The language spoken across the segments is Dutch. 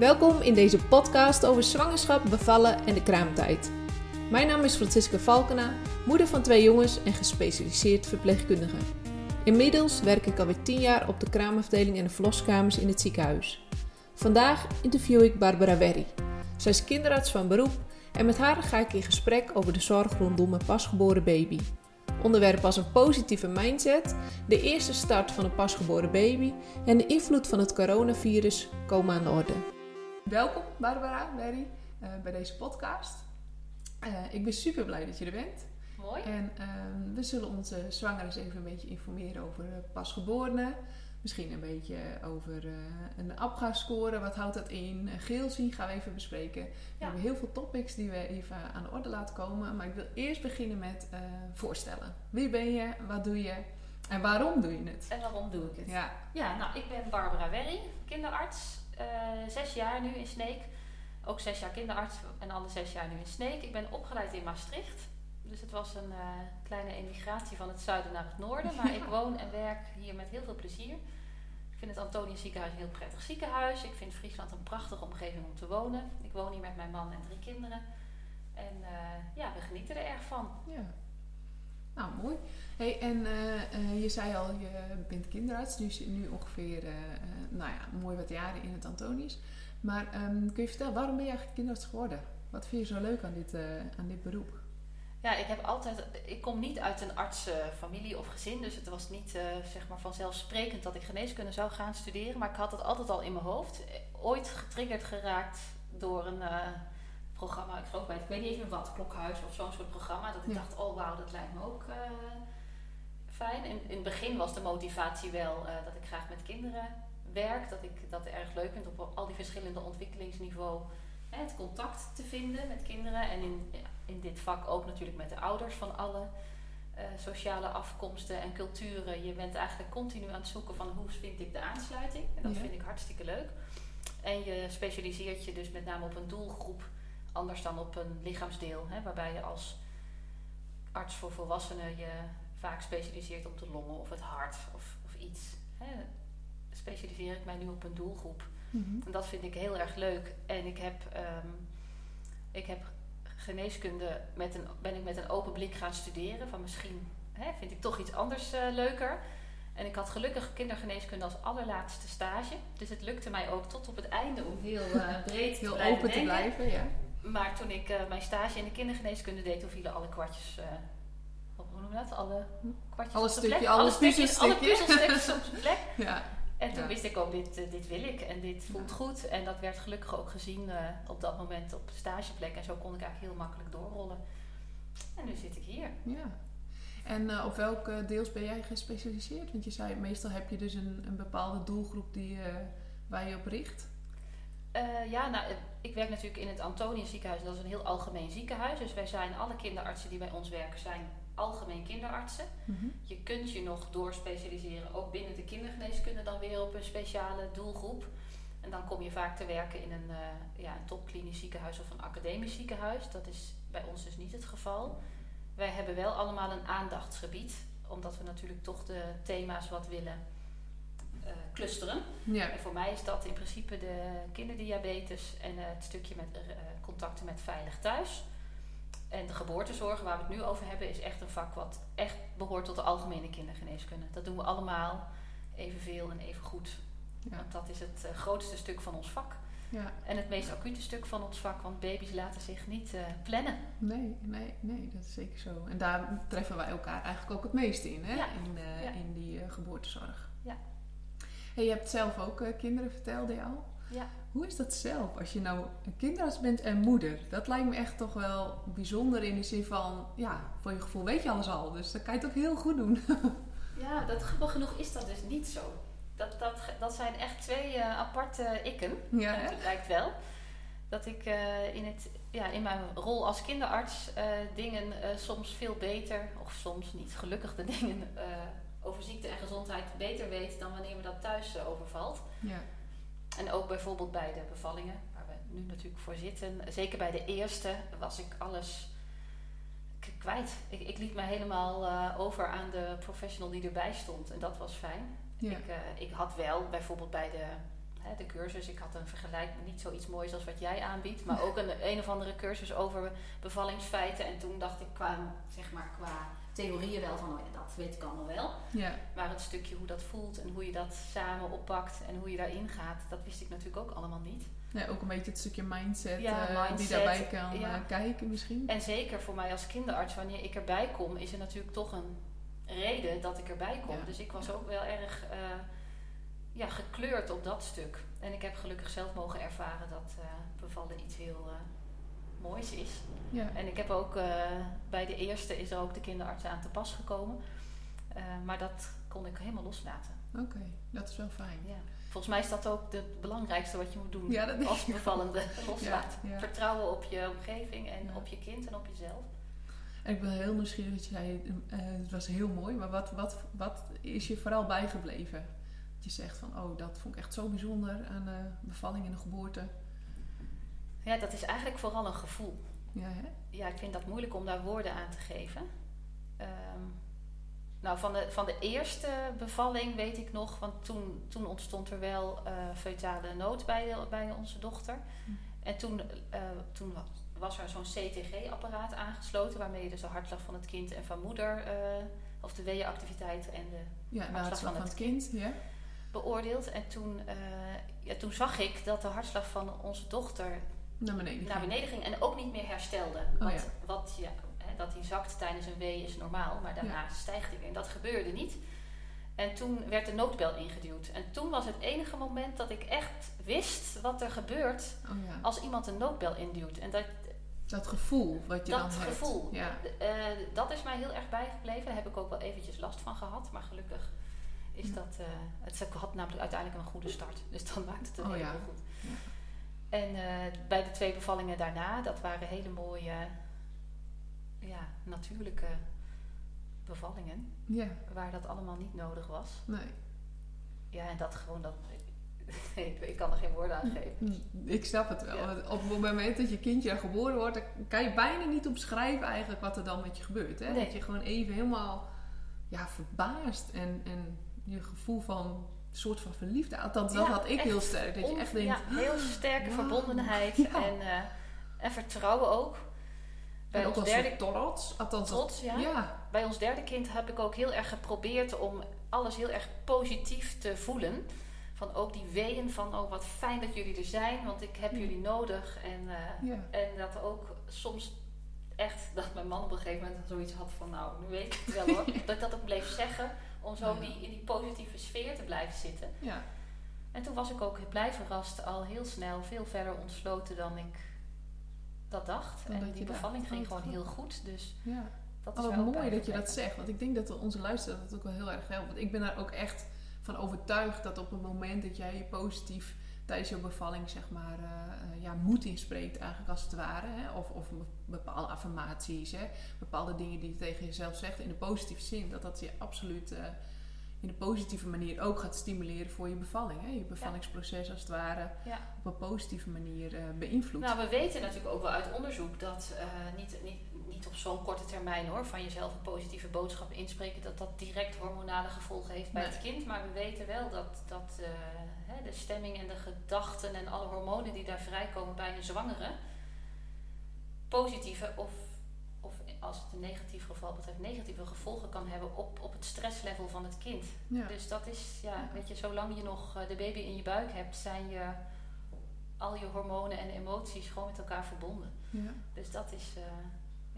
Welkom in deze podcast over zwangerschap, bevallen en de kraamtijd. Mijn naam is Francisca Valkena, moeder van twee jongens en gespecialiseerd verpleegkundige. Inmiddels werk ik alweer 10 jaar op de kraamafdeling en de verloskamers in het ziekenhuis. Vandaag interview ik Barbara Werry. Zij is kinderarts van beroep en met haar ga ik in gesprek over de zorg rondom een pasgeboren baby. Onderwerpen als een positieve mindset, de eerste start van een pasgeboren baby en de invloed van het coronavirus komen aan de orde. Welkom Barbara Werry uh, bij deze podcast. Uh, ik ben super blij dat je er bent. Mooi. En uh, we zullen onze zwangeren even een beetje informeren over pasgeborenen. Misschien een beetje over een APGA-score. Wat houdt dat in? Geel zien gaan we even bespreken. We hebben heel veel topics die we even aan de orde laten komen. Maar ik wil eerst beginnen met voorstellen. Wie ben je? Wat doe je? En waarom doe je het? En waarom doe ik het? Ja, ja nou, ik ben Barbara Werry, kinderarts. Uh, zes jaar nu in Sneek. Ook zes jaar kinderarts en alle zes jaar nu in Sneek. Ik ben opgeleid in Maastricht. Dus het was een uh, kleine emigratie van het zuiden naar het noorden. Maar ik woon en werk hier met heel veel plezier. Ik vind het Antonius ziekenhuis een heel prettig ziekenhuis. Ik vind Friesland een prachtige omgeving om te wonen. Ik woon hier met mijn man en drie kinderen. En uh, ja, we genieten er erg van. Ja. Nou, mooi. Hey, en uh, je zei al, je bent kinderarts. Dus nu ongeveer, nou ja, mooi wat jaren in het Antonius. Maar um, kun je vertellen, waarom ben je eigenlijk kinderarts geworden? Wat vind je zo leuk aan dit, aan dit beroep? Ja, ik heb altijd. Ik kom niet uit een artsenfamilie of gezin, dus het was niet zeg maar vanzelfsprekend dat ik geneeskunde zou gaan studeren. Maar ik had het altijd al in mijn hoofd. Ooit getriggerd geraakt door een programma. Ik geloof bij het, ik weet niet even wat, Klokhuis of zo'n soort programma. Dat ik ja. dacht, oh wauw, dat lijkt me ook uh, fijn. In, in het begin was de motivatie wel dat ik graag met kinderen werk. Dat ik dat erg leuk vind op al die verschillende ontwikkelingsniveaus het contact te vinden met kinderen. En in, in dit vak ook natuurlijk met de ouders van alle uh, sociale afkomsten en culturen. Je bent eigenlijk continu aan het zoeken van hoe vind ik de aansluiting. En dat ja. vind ik hartstikke leuk. En je specialiseert je dus met name op een doelgroep, anders dan op een lichaamsdeel. Hè, waarbij je als arts voor volwassenen je vaak specialiseert op de longen of het hart of, of iets. Hè. Specialiseer ik mij nu op een doelgroep. Mm-hmm. En dat vind ik heel erg leuk. En ik heb, um, ik heb geneeskunde met een, ben ik met een open blik gaan studeren. Van misschien hè, vind ik toch iets anders uh, leuker. En ik had gelukkig kindergeneeskunde als allerlaatste stage. Dus het lukte mij ook tot op het einde om heel uh, breed heel te blijven open te blijven. Ja. Maar toen ik uh, mijn stage in de kindergeneeskunde deed, toen vielen alle kwartjes. hoe noem je dat? Alle kwartjes alle op de plek. alle, alle, stukjes, alle puzzelstukjes. puzzelstukjes op zijn plek. ja. En toen Ja. wist ik ook, dit, uh, dit wil ik en dit voelt goed. En dat werd gelukkig ook gezien op dat moment op de stageplek. En zo kon ik eigenlijk heel makkelijk doorrollen. En nu zit ik hier. Ja. En op welke deels ben jij gespecialiseerd? Want je zei, meestal heb je dus een, een bepaalde doelgroep die, waar je op richt. Uh, ja, nou, ik werk natuurlijk in het Antonius ziekenhuis. Dat is een heel algemeen ziekenhuis. Dus wij zijn, alle kinderartsen die bij ons werken, zijn algemeen kinderartsen. Mm-hmm. Je kunt je nog doorspecialiseren, ook binnen de kindergeneeskunde, dan weer op een speciale doelgroep. En dan kom je vaak te werken in een, uh, ja, een topklinisch ziekenhuis of een academisch ziekenhuis. Dat is bij ons dus niet het geval. Wij hebben wel allemaal een aandachtsgebied, omdat we natuurlijk toch de thema's wat willen uh, clusteren. Ja. En voor mij is dat in principe de kinderdiabetes en uh, het stukje met uh, contacten met veilig thuis. En de geboortezorg, waar we het nu over hebben, is echt een vak wat echt behoort tot de algemene kindergeneeskunde. Dat doen we allemaal evenveel en even goed. Ja. Want dat is het grootste stuk van ons vak. Ja. En het meest acute stuk van ons vak, want baby's laten zich niet plannen. Nee, nee, nee, dat is zeker zo. En daar treffen wij elkaar eigenlijk ook het meest in, hè? Ja. In, ja. in die geboortezorg. Ja. Hey, je hebt zelf ook uh, kinderen, vertelde je al. Ja. Hoe is dat zelf, als je nou een kinderarts bent en moeder? Dat lijkt me echt toch wel bijzonder in de zin van, ja, voor je gevoel weet je alles al. Dus dan kan je het ook heel goed doen. ja, dat grappig genoeg is dat dus niet zo. Dat, dat, dat zijn echt twee uh, aparte ikken. Ja, het lijkt wel. Dat ik uh, in, het, ja, in mijn rol als kinderarts dingen soms veel beter, of soms niet gelukkig de dingen over ziekte en gezondheid beter weet dan wanneer me dat thuis uh, overvalt. Ja. En ook bijvoorbeeld bij de bevallingen, waar we nu natuurlijk voor zitten. Zeker bij de eerste was ik alles kwijt. Ik, ik liet me helemaal uh, over aan de professional die erbij stond. En dat was fijn. Ja. Ik, uh, ik had wel bijvoorbeeld bij de hè, de cursus. Ik had een vergelijk, niet zoiets moois als wat jij aanbiedt, maar ook een, een of andere cursus over bevallingsfeiten. En toen dacht ik qua, zeg maar, qua theorieën wel van, oh ja, dat weet ik allemaal wel. Ja. Maar het stukje hoe dat voelt en hoe je dat samen oppakt en hoe je daarin gaat, dat wist ik natuurlijk ook allemaal niet. ja, ook een beetje het stukje mindset, Ja, eh, die daarbij kan ja. eh, kijken misschien. En zeker voor mij als kinderarts, wanneer ik erbij kom, is er natuurlijk toch een reden dat ik erbij kom. Dus ik was ook wel erg eh, ja, gekleurd op dat stuk. En ik heb gelukkig zelf mogen ervaren dat eh, bevallen iets heel moois is. Ja. En ik heb ook eh, bij de eerste is er ook de kinderarts aan te pas gekomen. Eh, maar dat kon ik helemaal loslaten. Oké, dat is wel fijn. Ja. Volgens mij is dat ook het belangrijkste wat je moet doen Ja, dat denk als bevallende. Ja, ja. Vertrouwen op je omgeving en op je kind en op jezelf. En ik ben heel nieuwsgierig dat je zei, eh, het was heel mooi, maar wat, wat, wat is je vooral bijgebleven? Dat je zegt van, oh, dat vond ik echt zo bijzonder aan de bevalling en de geboorte. Ja, dat is eigenlijk vooral een gevoel. Ja, hè? Ja, ik vind dat moeilijk om daar woorden aan te geven. Ehm, nou, van de, van de eerste bevalling weet ik nog, want toen, toen ontstond er wel eh feutale nood bij, de- bij onze dochter. Hm. En toen, eh, toen was, was er zo'n CTG-apparaat aangesloten, waarmee je dus de hartslag van het kind en van moeder, eh, of de weeënactiviteit en de Ja, Hartslag hartslag van van het kind. Ja? beoordeeld. En toen, ja, toen zag ik dat de hartslag van onze dochter Naar beneden. naar ging. beneden ging en ook niet meer herstelde. Oh, wat, ja. wat ja, hè, dat hij zakt tijdens een wee is normaal, maar daarna stijgt hij weer. En dat gebeurde niet. En toen werd de noodbel ingeduwd. En toen was het enige moment dat ik echt wist wat er gebeurt Oh ja, als iemand een noodbel induwt. En dat, dat gevoel wat je dat dan hebt. gevoel, Ja. eh, dat is mij heel erg bijgebleven. Daar heb ik ook wel eventjes last van gehad. Maar gelukkig is Ja. dat... eh, het had namelijk uiteindelijk een goede start. Dus dan maakt het een Oh, ja. goed. En eh, bij de twee bevallingen daarna, dat waren hele mooie, ja, natuurlijke bevallingen. ja, Waar dat allemaal niet nodig was. nee. Ja, en dat gewoon dat... ik, ik kan er geen woorden aan geven. Ik snap het wel. Ja. Op het moment dat je kindje geboren wordt, dan kan je bijna niet omschrijven eigenlijk wat er dan met je gebeurt. Hè? Nee. Dat je gewoon even helemaal ja, verbaasd en, en je gevoel van soort van verliefde. Althans, dat Ja, had ik echt heel sterk. Dat je echt denkt, Ja, heel sterke wauw. verbondenheid Ja. en, eh, en vertrouwen ook. Bij en ons, derde, trots. Althans, trots, ja. ja. bij ons derde kind heb ik ook heel erg geprobeerd om alles heel erg positief te voelen. Van ook die weeën van, oh wat fijn dat jullie er zijn, want ik heb jullie nodig. En, eh, en dat ook soms echt, dat mijn man op een gegeven moment zoiets had van, nou nu weet ik het wel hoor. dat ik dat ook bleef zeggen, om zo die, in die positieve sfeer te blijven zitten. ja. En toen was ik ook blij verrast, al heel snel, veel verder ontsloten dan ik dat dacht. En die bevalling ging oh, gewoon goed. heel goed. Dus ja. dat is Oh, wel mooi dat je dat zegt. Want ik denk dat onze luisteraar dat ook wel heel erg helpt. Want ik ben daar ook echt van overtuigd dat op het moment dat jij je positief tijdens je bevalling zeg maar eh, eh, ja, moed inspreekt eigenlijk als het ware. Hè? Of, of bepaalde affirmaties, hè? bepaalde dingen die je tegen jezelf zegt in de positieve zin. Dat dat je absoluut eh, in de positieve manier ook gaat stimuleren voor je bevalling. Hè? Je bevallingsproces als het ware Ja. op een positieve manier eh, beïnvloedt. Nou, we weten natuurlijk ook wel uit onderzoek dat niet, niet, niet op zo'n korte termijn hoor, van jezelf een positieve boodschap inspreken, dat dat direct hormonale gevolgen heeft bij Nee. het kind. Maar we weten wel dat, dat eh, de stemming en de gedachten en alle hormonen die daar vrijkomen bij een zwangere, positieve of, of als het een negatief geval betreft, negatieve gevolgen kan hebben op, op het stresslevel van het kind. ja. Dus dat is, ja, Ja. weet je, zolang je nog eh, de baby in je buik hebt, zijn je al je hormonen en emoties gewoon met elkaar verbonden. ja. Dus dat is, eh,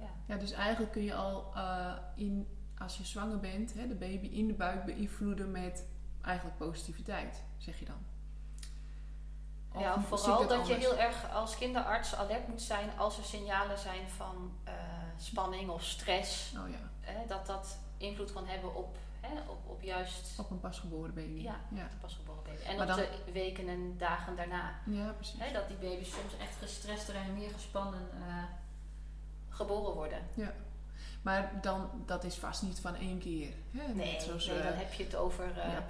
ja. Ja, dus eigenlijk kun je al eh, in, als je zwanger bent, hè, de baby in de buik beïnvloeden met eigenlijk positiviteit, zeg je dan. Of ja, vooral dat je heel erg als kinderarts alert moet zijn als er signalen zijn van eh, spanning of stress. Oh ja, dat dat invloed kan hebben op, hè, op, op juist op een pasgeboren baby. Ja. pasgeboren baby. En Maar op dan- de weken en dagen daarna. Ja, precies. Hè, dat die baby's soms echt gestrester en meer gespannen eh, geboren worden. Maar dan, dat is vast niet van één keer. Hè? Nee, Net zoals, nee eh, dan heb je het over eh, ja,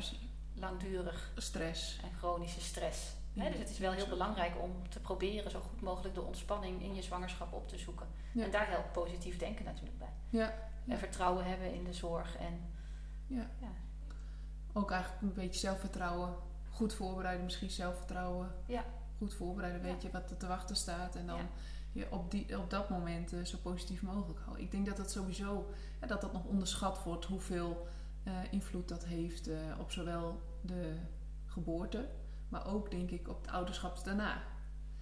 langdurig Stress. en chronische stress. Hè, Ja, dus het is wel heel belangrijk om te proberen zo goed mogelijk de ontspanning in je zwangerschap op te zoeken. Ja. En daar helpt positief denken natuurlijk bij. Ja, Ja. En vertrouwen hebben in de zorg. En ja. Ja. Ook eigenlijk een beetje zelfvertrouwen goed voorbereiden, misschien zelfvertrouwen. Ja. Goed voorbereiden, weet Ja. je wat er te wachten staat. En dan Ja. Je op, die, op dat moment eh, zo positief mogelijk houden. Ik denk dat dat sowieso, ja, dat dat nog onderschat wordt hoeveel eh, invloed dat heeft eh, op zowel de geboorte, maar ook denk ik op het ouderschap daarna.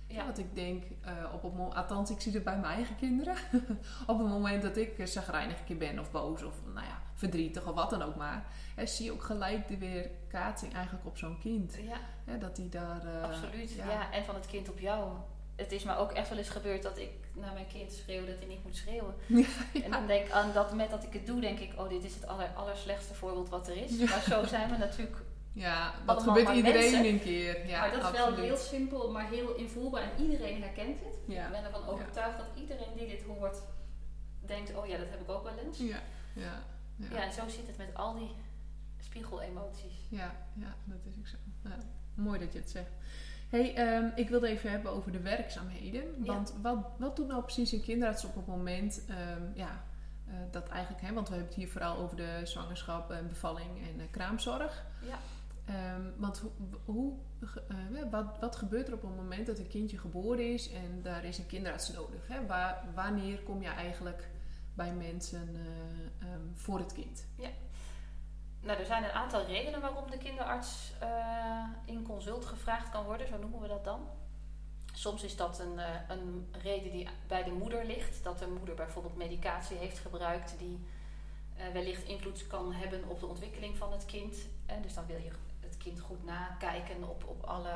Ja. Want ik denk, op het moment, althans ik zie het bij mijn eigen kinderen. op het moment dat ik zagrijnig keer ben of boos of nou ja, verdrietig of wat dan ook maar. Hè, zie je ook gelijk de weerkaatsing eigenlijk op zo'n kind. ja. Hè, dat die daar... Absoluut, ja. ja. En van het kind op jou. Het is me ook echt wel eens gebeurd dat ik naar mijn kind schreeuw dat hij niet moet schreeuwen. En dan denk ik aan dat moment dat ik het doe, denk ik, oh, dit is het aller, allerslechtste voorbeeld wat er is. Ja. Maar zo zijn we natuurlijk. Ja, dat gebeurt maar iedereen mensen. een keer. Ja, maar dat is wel heel simpel, maar heel invoelbaar. En iedereen herkent dit. Ja. Ik ben ervan overtuigd dat iedereen die dit hoort, denkt, oh ja, dat heb ik ook wel eens. Ja, ja, ja. Ja, en zo zit het met al die spiegelemoties. Ja, ja, dat is ook zo. Ja, mooi dat je het zegt. Hey, ehm, ik wilde even hebben over de werkzaamheden. Ja. Want wat, wat doet nou precies een kinderarts op het moment ehm, ja, eh, dat eigenlijk, hè, want we hebben het hier vooral over de zwangerschap en bevalling en eh, kraamzorg. Ja. Ehm, want hoe, hoe, eh, wat, wat gebeurt er op het moment dat een kindje geboren is en daar is een kinderarts nodig? Hè? Waar, wanneer kom je eigenlijk bij mensen voor het kind? Nou, er zijn een aantal redenen waarom de kinderarts eh, in consult gevraagd kan worden, zo noemen we dat dan. Soms is dat een, eh, een reden die bij de moeder ligt. Dat de moeder bijvoorbeeld medicatie heeft gebruikt die eh, wellicht invloed kan hebben op de ontwikkeling van het kind. En dus dan wil je het kind goed nakijken op, op alle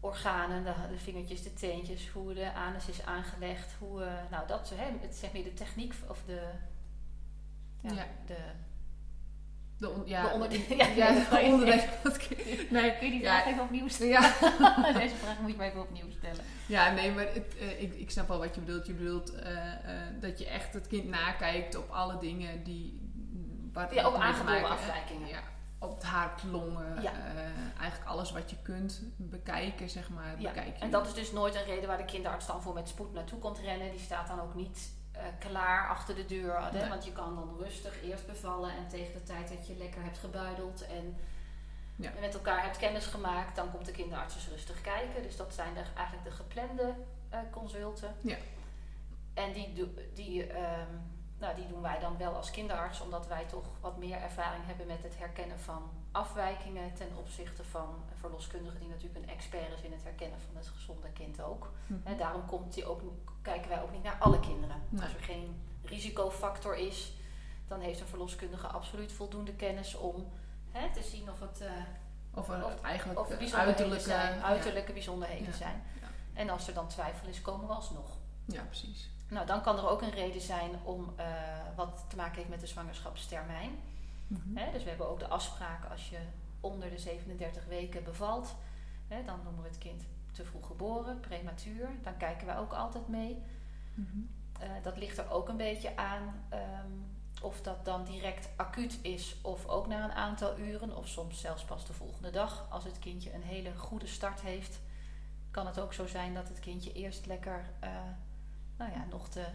organen, de, de vingertjes, de teentjes, hoe de anus is aangelegd, hoe, nou dat, hè, het, zeg maar de techniek of de, ja, Ja. de De, on- ja, de onderdelen. ja, Ja, de. Nee, Kun je die Ja. vraag even opnieuw stellen? ja. Deze vraag moet je maar even opnieuw stellen. Ja, nee, maar het, eh, ik, ik snap wel wat je bedoelt. Je bedoelt eh, eh, dat je echt het kind nakijkt op alle dingen die... Waar Ja, op wat aangeboren afwijkingen. Ja, op het hart, longen, Ja. eigenlijk alles wat je kunt bekijken, zeg maar, Ja, bekijk je. En dat is dus nooit een reden waar de kinderarts dan voor met spoed naartoe komt rennen. Die staat dan ook niet klaar achter de deur. Hè? Nee. Want je kan dan rustig eerst bevallen en tegen de tijd dat je lekker hebt gebuideld en Ja. met elkaar hebt kennis gemaakt, dan komt de kinderarts rustig kijken. Dus dat zijn de, eigenlijk de geplande eh, consulten. Ja. En die, die, ehm, nou, die doen wij dan wel als kinderarts, omdat wij toch wat meer ervaring hebben met het herkennen van afwijkingen ten opzichte van een verloskundige die natuurlijk een expert is in het herkennen van het gezonde kind ook. Mhm. En daarom komt die ook, kijken wij ook niet naar alle kinderen. Nee. Als er geen risicofactor is, dan heeft een verloskundige absoluut voldoende kennis om hè, te zien of het, eh, Of er of- eigenlijk of eh, bijzonderheden uiterlijke... zijn, ja. uiterlijke bijzonderheden Ja. zijn. Ja. En als er dan twijfel is, komen we alsnog. Ja, precies. Nou, dan kan er ook een reden zijn om eh, wat te maken heeft met de zwangerschapstermijn. Mhm. Hè, dus we hebben ook de afspraak als je onder de 37 weken bevalt, hè, dan noemen we het kind te vroeg geboren, prematuur. Dan kijken wij ook altijd mee. Mhm. Eh, dat ligt er ook een beetje aan ehm, of dat dan direct acuut is of ook na een aantal uren of soms zelfs pas de volgende dag. Als het kindje een hele goede start heeft, kan het ook zo zijn dat het kindje eerst lekker eh, nou ja, nog de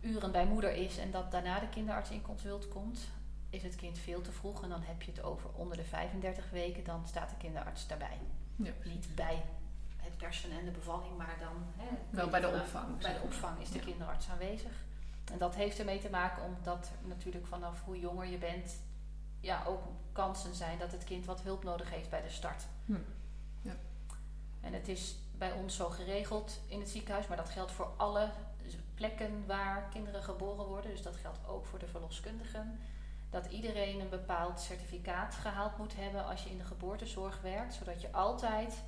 uren bij moeder is en dat daarna de kinderarts in consult komt. Is het kind veel te vroeg en dan heb je het over onder de 35 weken, dan staat de kinderarts daarbij. Ja. Niet bij het persen en de bevalling, maar dan hè, Wel bij de vanaf- opvang, Bij de opvang is de Ja. kinderarts aanwezig. En dat heeft ermee te maken omdat natuurlijk vanaf hoe jonger je bent, ja, ook kansen zijn dat het kind wat hulp nodig heeft bij de start. Hm. Ja. En het is bij ons zo geregeld in het ziekenhuis, maar dat geldt voor alle plekken waar kinderen geboren worden. Dus dat geldt ook voor de verloskundigen. Dat iedereen een bepaald certificaat gehaald moet hebben als je in de geboortezorg werkt, zodat je altijd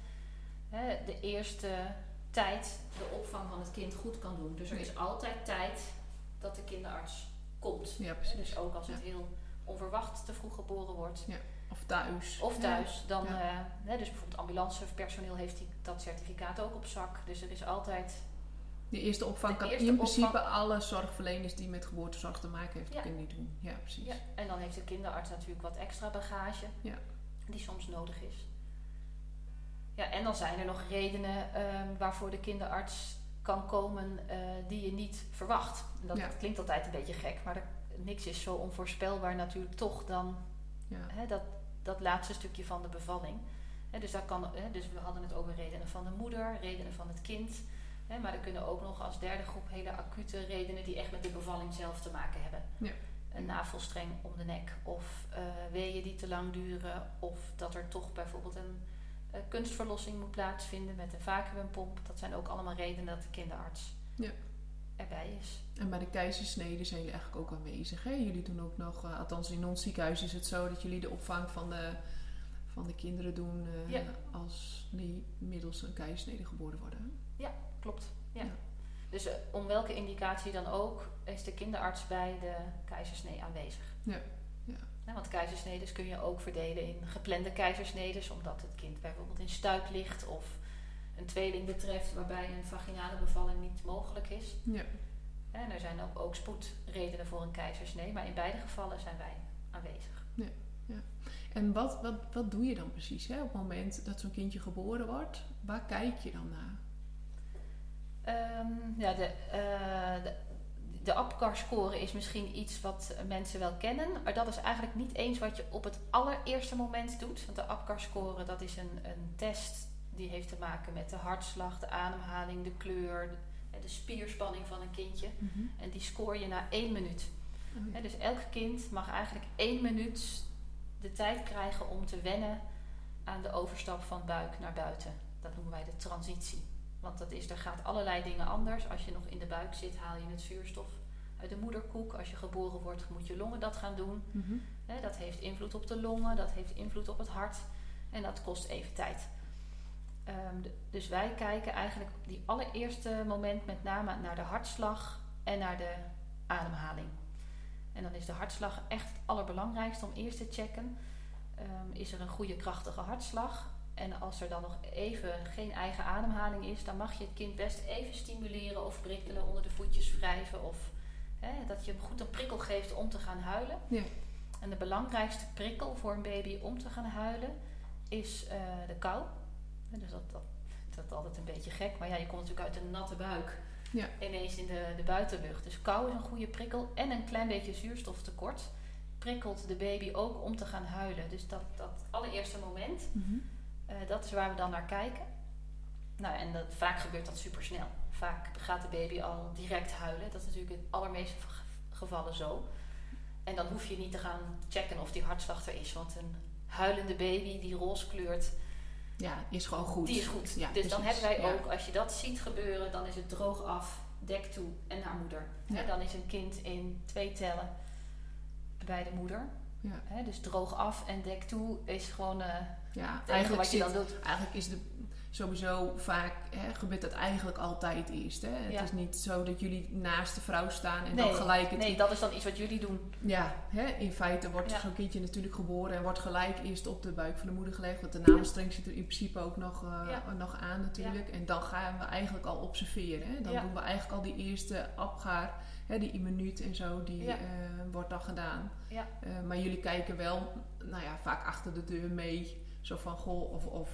hè, de eerste tijd de opvang van het kind goed kan doen. Dus er is altijd tijd dat de kinderarts komt. Ja, Hè, precies. Dus ook als het heel onverwacht te vroeg geboren wordt. Of thuis. Of thuis, dan, Ja. eh, hè, dus bijvoorbeeld ambulancepersoneel heeft die, dat certificaat ook op zak. Dus er is altijd, De eerste opvang kan in principe opvang- alle zorgverleners die met geboortezorg te maken heeft, Ja. kunnen die doen. Ja, precies. ja, en dan heeft de kinderarts natuurlijk wat extra bagage, Ja. die soms nodig is. Ja, en dan zijn er nog redenen ehm, waarvoor de kinderarts kan komen eh, die je niet verwacht. En dat klinkt altijd een beetje gek, maar er, niks is zo onvoorspelbaar natuurlijk toch dan Ja. hè, dat, dat laatste stukje van de bevalling. Hè, dus, kan, hè, dus we hadden het over redenen van de moeder, redenen van het kind. Hè, maar er kunnen ook nog als derde groep hele acute redenen die echt met de bevalling zelf te maken hebben. Ja. Een navelstreng om de nek, of uh, weeën die te lang duren, of dat er toch bijvoorbeeld een uh, kunstverlossing moet plaatsvinden met een vacuümpomp. Dat zijn ook allemaal redenen dat de kinderarts Ja. erbij is. En bij de keizersnede zijn jullie eigenlijk ook aanwezig. Hè? Jullie doen ook nog, eh, althans in ons ziekenhuis is het zo dat jullie de opvang van de, van de kinderen doen eh, Ja. als die middels een keizersnede geboren worden. Klopt. Ja. Ja. Dus eh, om welke indicatie dan ook is de kinderarts bij de keizersnee aanwezig. Ja, ja. Ja, want keizersnedes kun je ook verdelen in geplande keizersnedes, omdat het kind bijvoorbeeld in stuip ligt of een tweeling betreft waarbij een vaginale bevalling niet mogelijk is. Ja. En er zijn ook, ook spoedredenen voor een keizersnee, maar in beide gevallen zijn wij aanwezig. En wat, wat, wat doe je dan precies hè? op het moment dat zo'n kindje geboren wordt? Waar kijk je dan naar? Ehm, ja, de, eh de, de APGAR-score is misschien iets wat mensen wel kennen, maar dat is eigenlijk niet eens wat je op het allereerste moment doet. Want de APGAR-score dat is een, een test die heeft te maken met de hartslag, de ademhaling, de kleur, de, de spierspanning van een kindje. En die scoor je na één minuut. Oh, ja. Dus elk kind mag eigenlijk één minuut de tijd krijgen om te wennen aan de overstap van buik naar buiten. Dat noemen wij de transitie. Want dat is, er gaat allerlei dingen anders. Als je nog in de buik zit, haal je het zuurstof uit de moederkoek. Als je geboren wordt, moet je longen dat gaan doen. Mhm. Dat heeft invloed op de longen, dat heeft invloed op het hart. En dat kost even tijd. Ehm, de- dus wij kijken eigenlijk op die allereerste moment met name naar de hartslag en naar de ademhaling. En dan is de hartslag echt het allerbelangrijkste om eerst te checken. Ehm, is er een goede krachtige hartslag? En als er dan nog even geen eigen ademhaling is, dan mag je het kind best even stimuleren of prikkelen, onder de voetjes wrijven. Of hè, dat je hem goed een prikkel geeft om te gaan huilen. Ja. En de belangrijkste prikkel voor een baby om te gaan huilen is eh, de kou. Dus dat, dat, dat is altijd een beetje gek, maar ja, je komt natuurlijk uit een natte buik Ja. ineens in de, de buitenlucht. Dus kou is een goede prikkel en een klein beetje zuurstoftekort prikkelt de baby ook om te gaan huilen. Dus dat, dat allereerste moment, Mhm. Eh, dat is waar we dan naar kijken. Nou, en dat, vaak gebeurt dat super snel. Vaak gaat de baby al direct huilen. Dat is natuurlijk in de allermeeste gevallen zo. En dan hoef je niet te gaan checken of die hartslag er is. Want een huilende baby die roze kleurt, Ja, is gewoon goed. die is goed. Ja, dus dan hebben wij Ja. ook, als je dat ziet gebeuren, dan is het droog af, dek toe en naar moeder. Ja. Hè, dan is een kind in twee tellen bij de moeder. Dus droog af en dek toe is gewoon eh, Ja, eigenlijk, wat je zit, dan doet. eigenlijk is de, sowieso vaak, hè, gebeurt dat eigenlijk altijd eerst. Hè? Het Ja. is niet zo dat jullie naast de vrouw staan en Nee, dan gelijk het Nee, dat is dan iets wat jullie doen. Ja, hè, in feite wordt Ja. zo'n kindje natuurlijk geboren en wordt gelijk eerst op de buik van de moeder gelegd. Want de navelstreng zit er in principe ook nog, eh, Ja. nog aan natuurlijk. En dan gaan we eigenlijk al observeren. Hè. Dan doen we eigenlijk al die eerste apgaar, hè, die minuut en zo, die eh, wordt dan gedaan. Ja. Eh, maar jullie kijken wel, nou ja, vaak achter de deur mee. Zo van, goh, of, of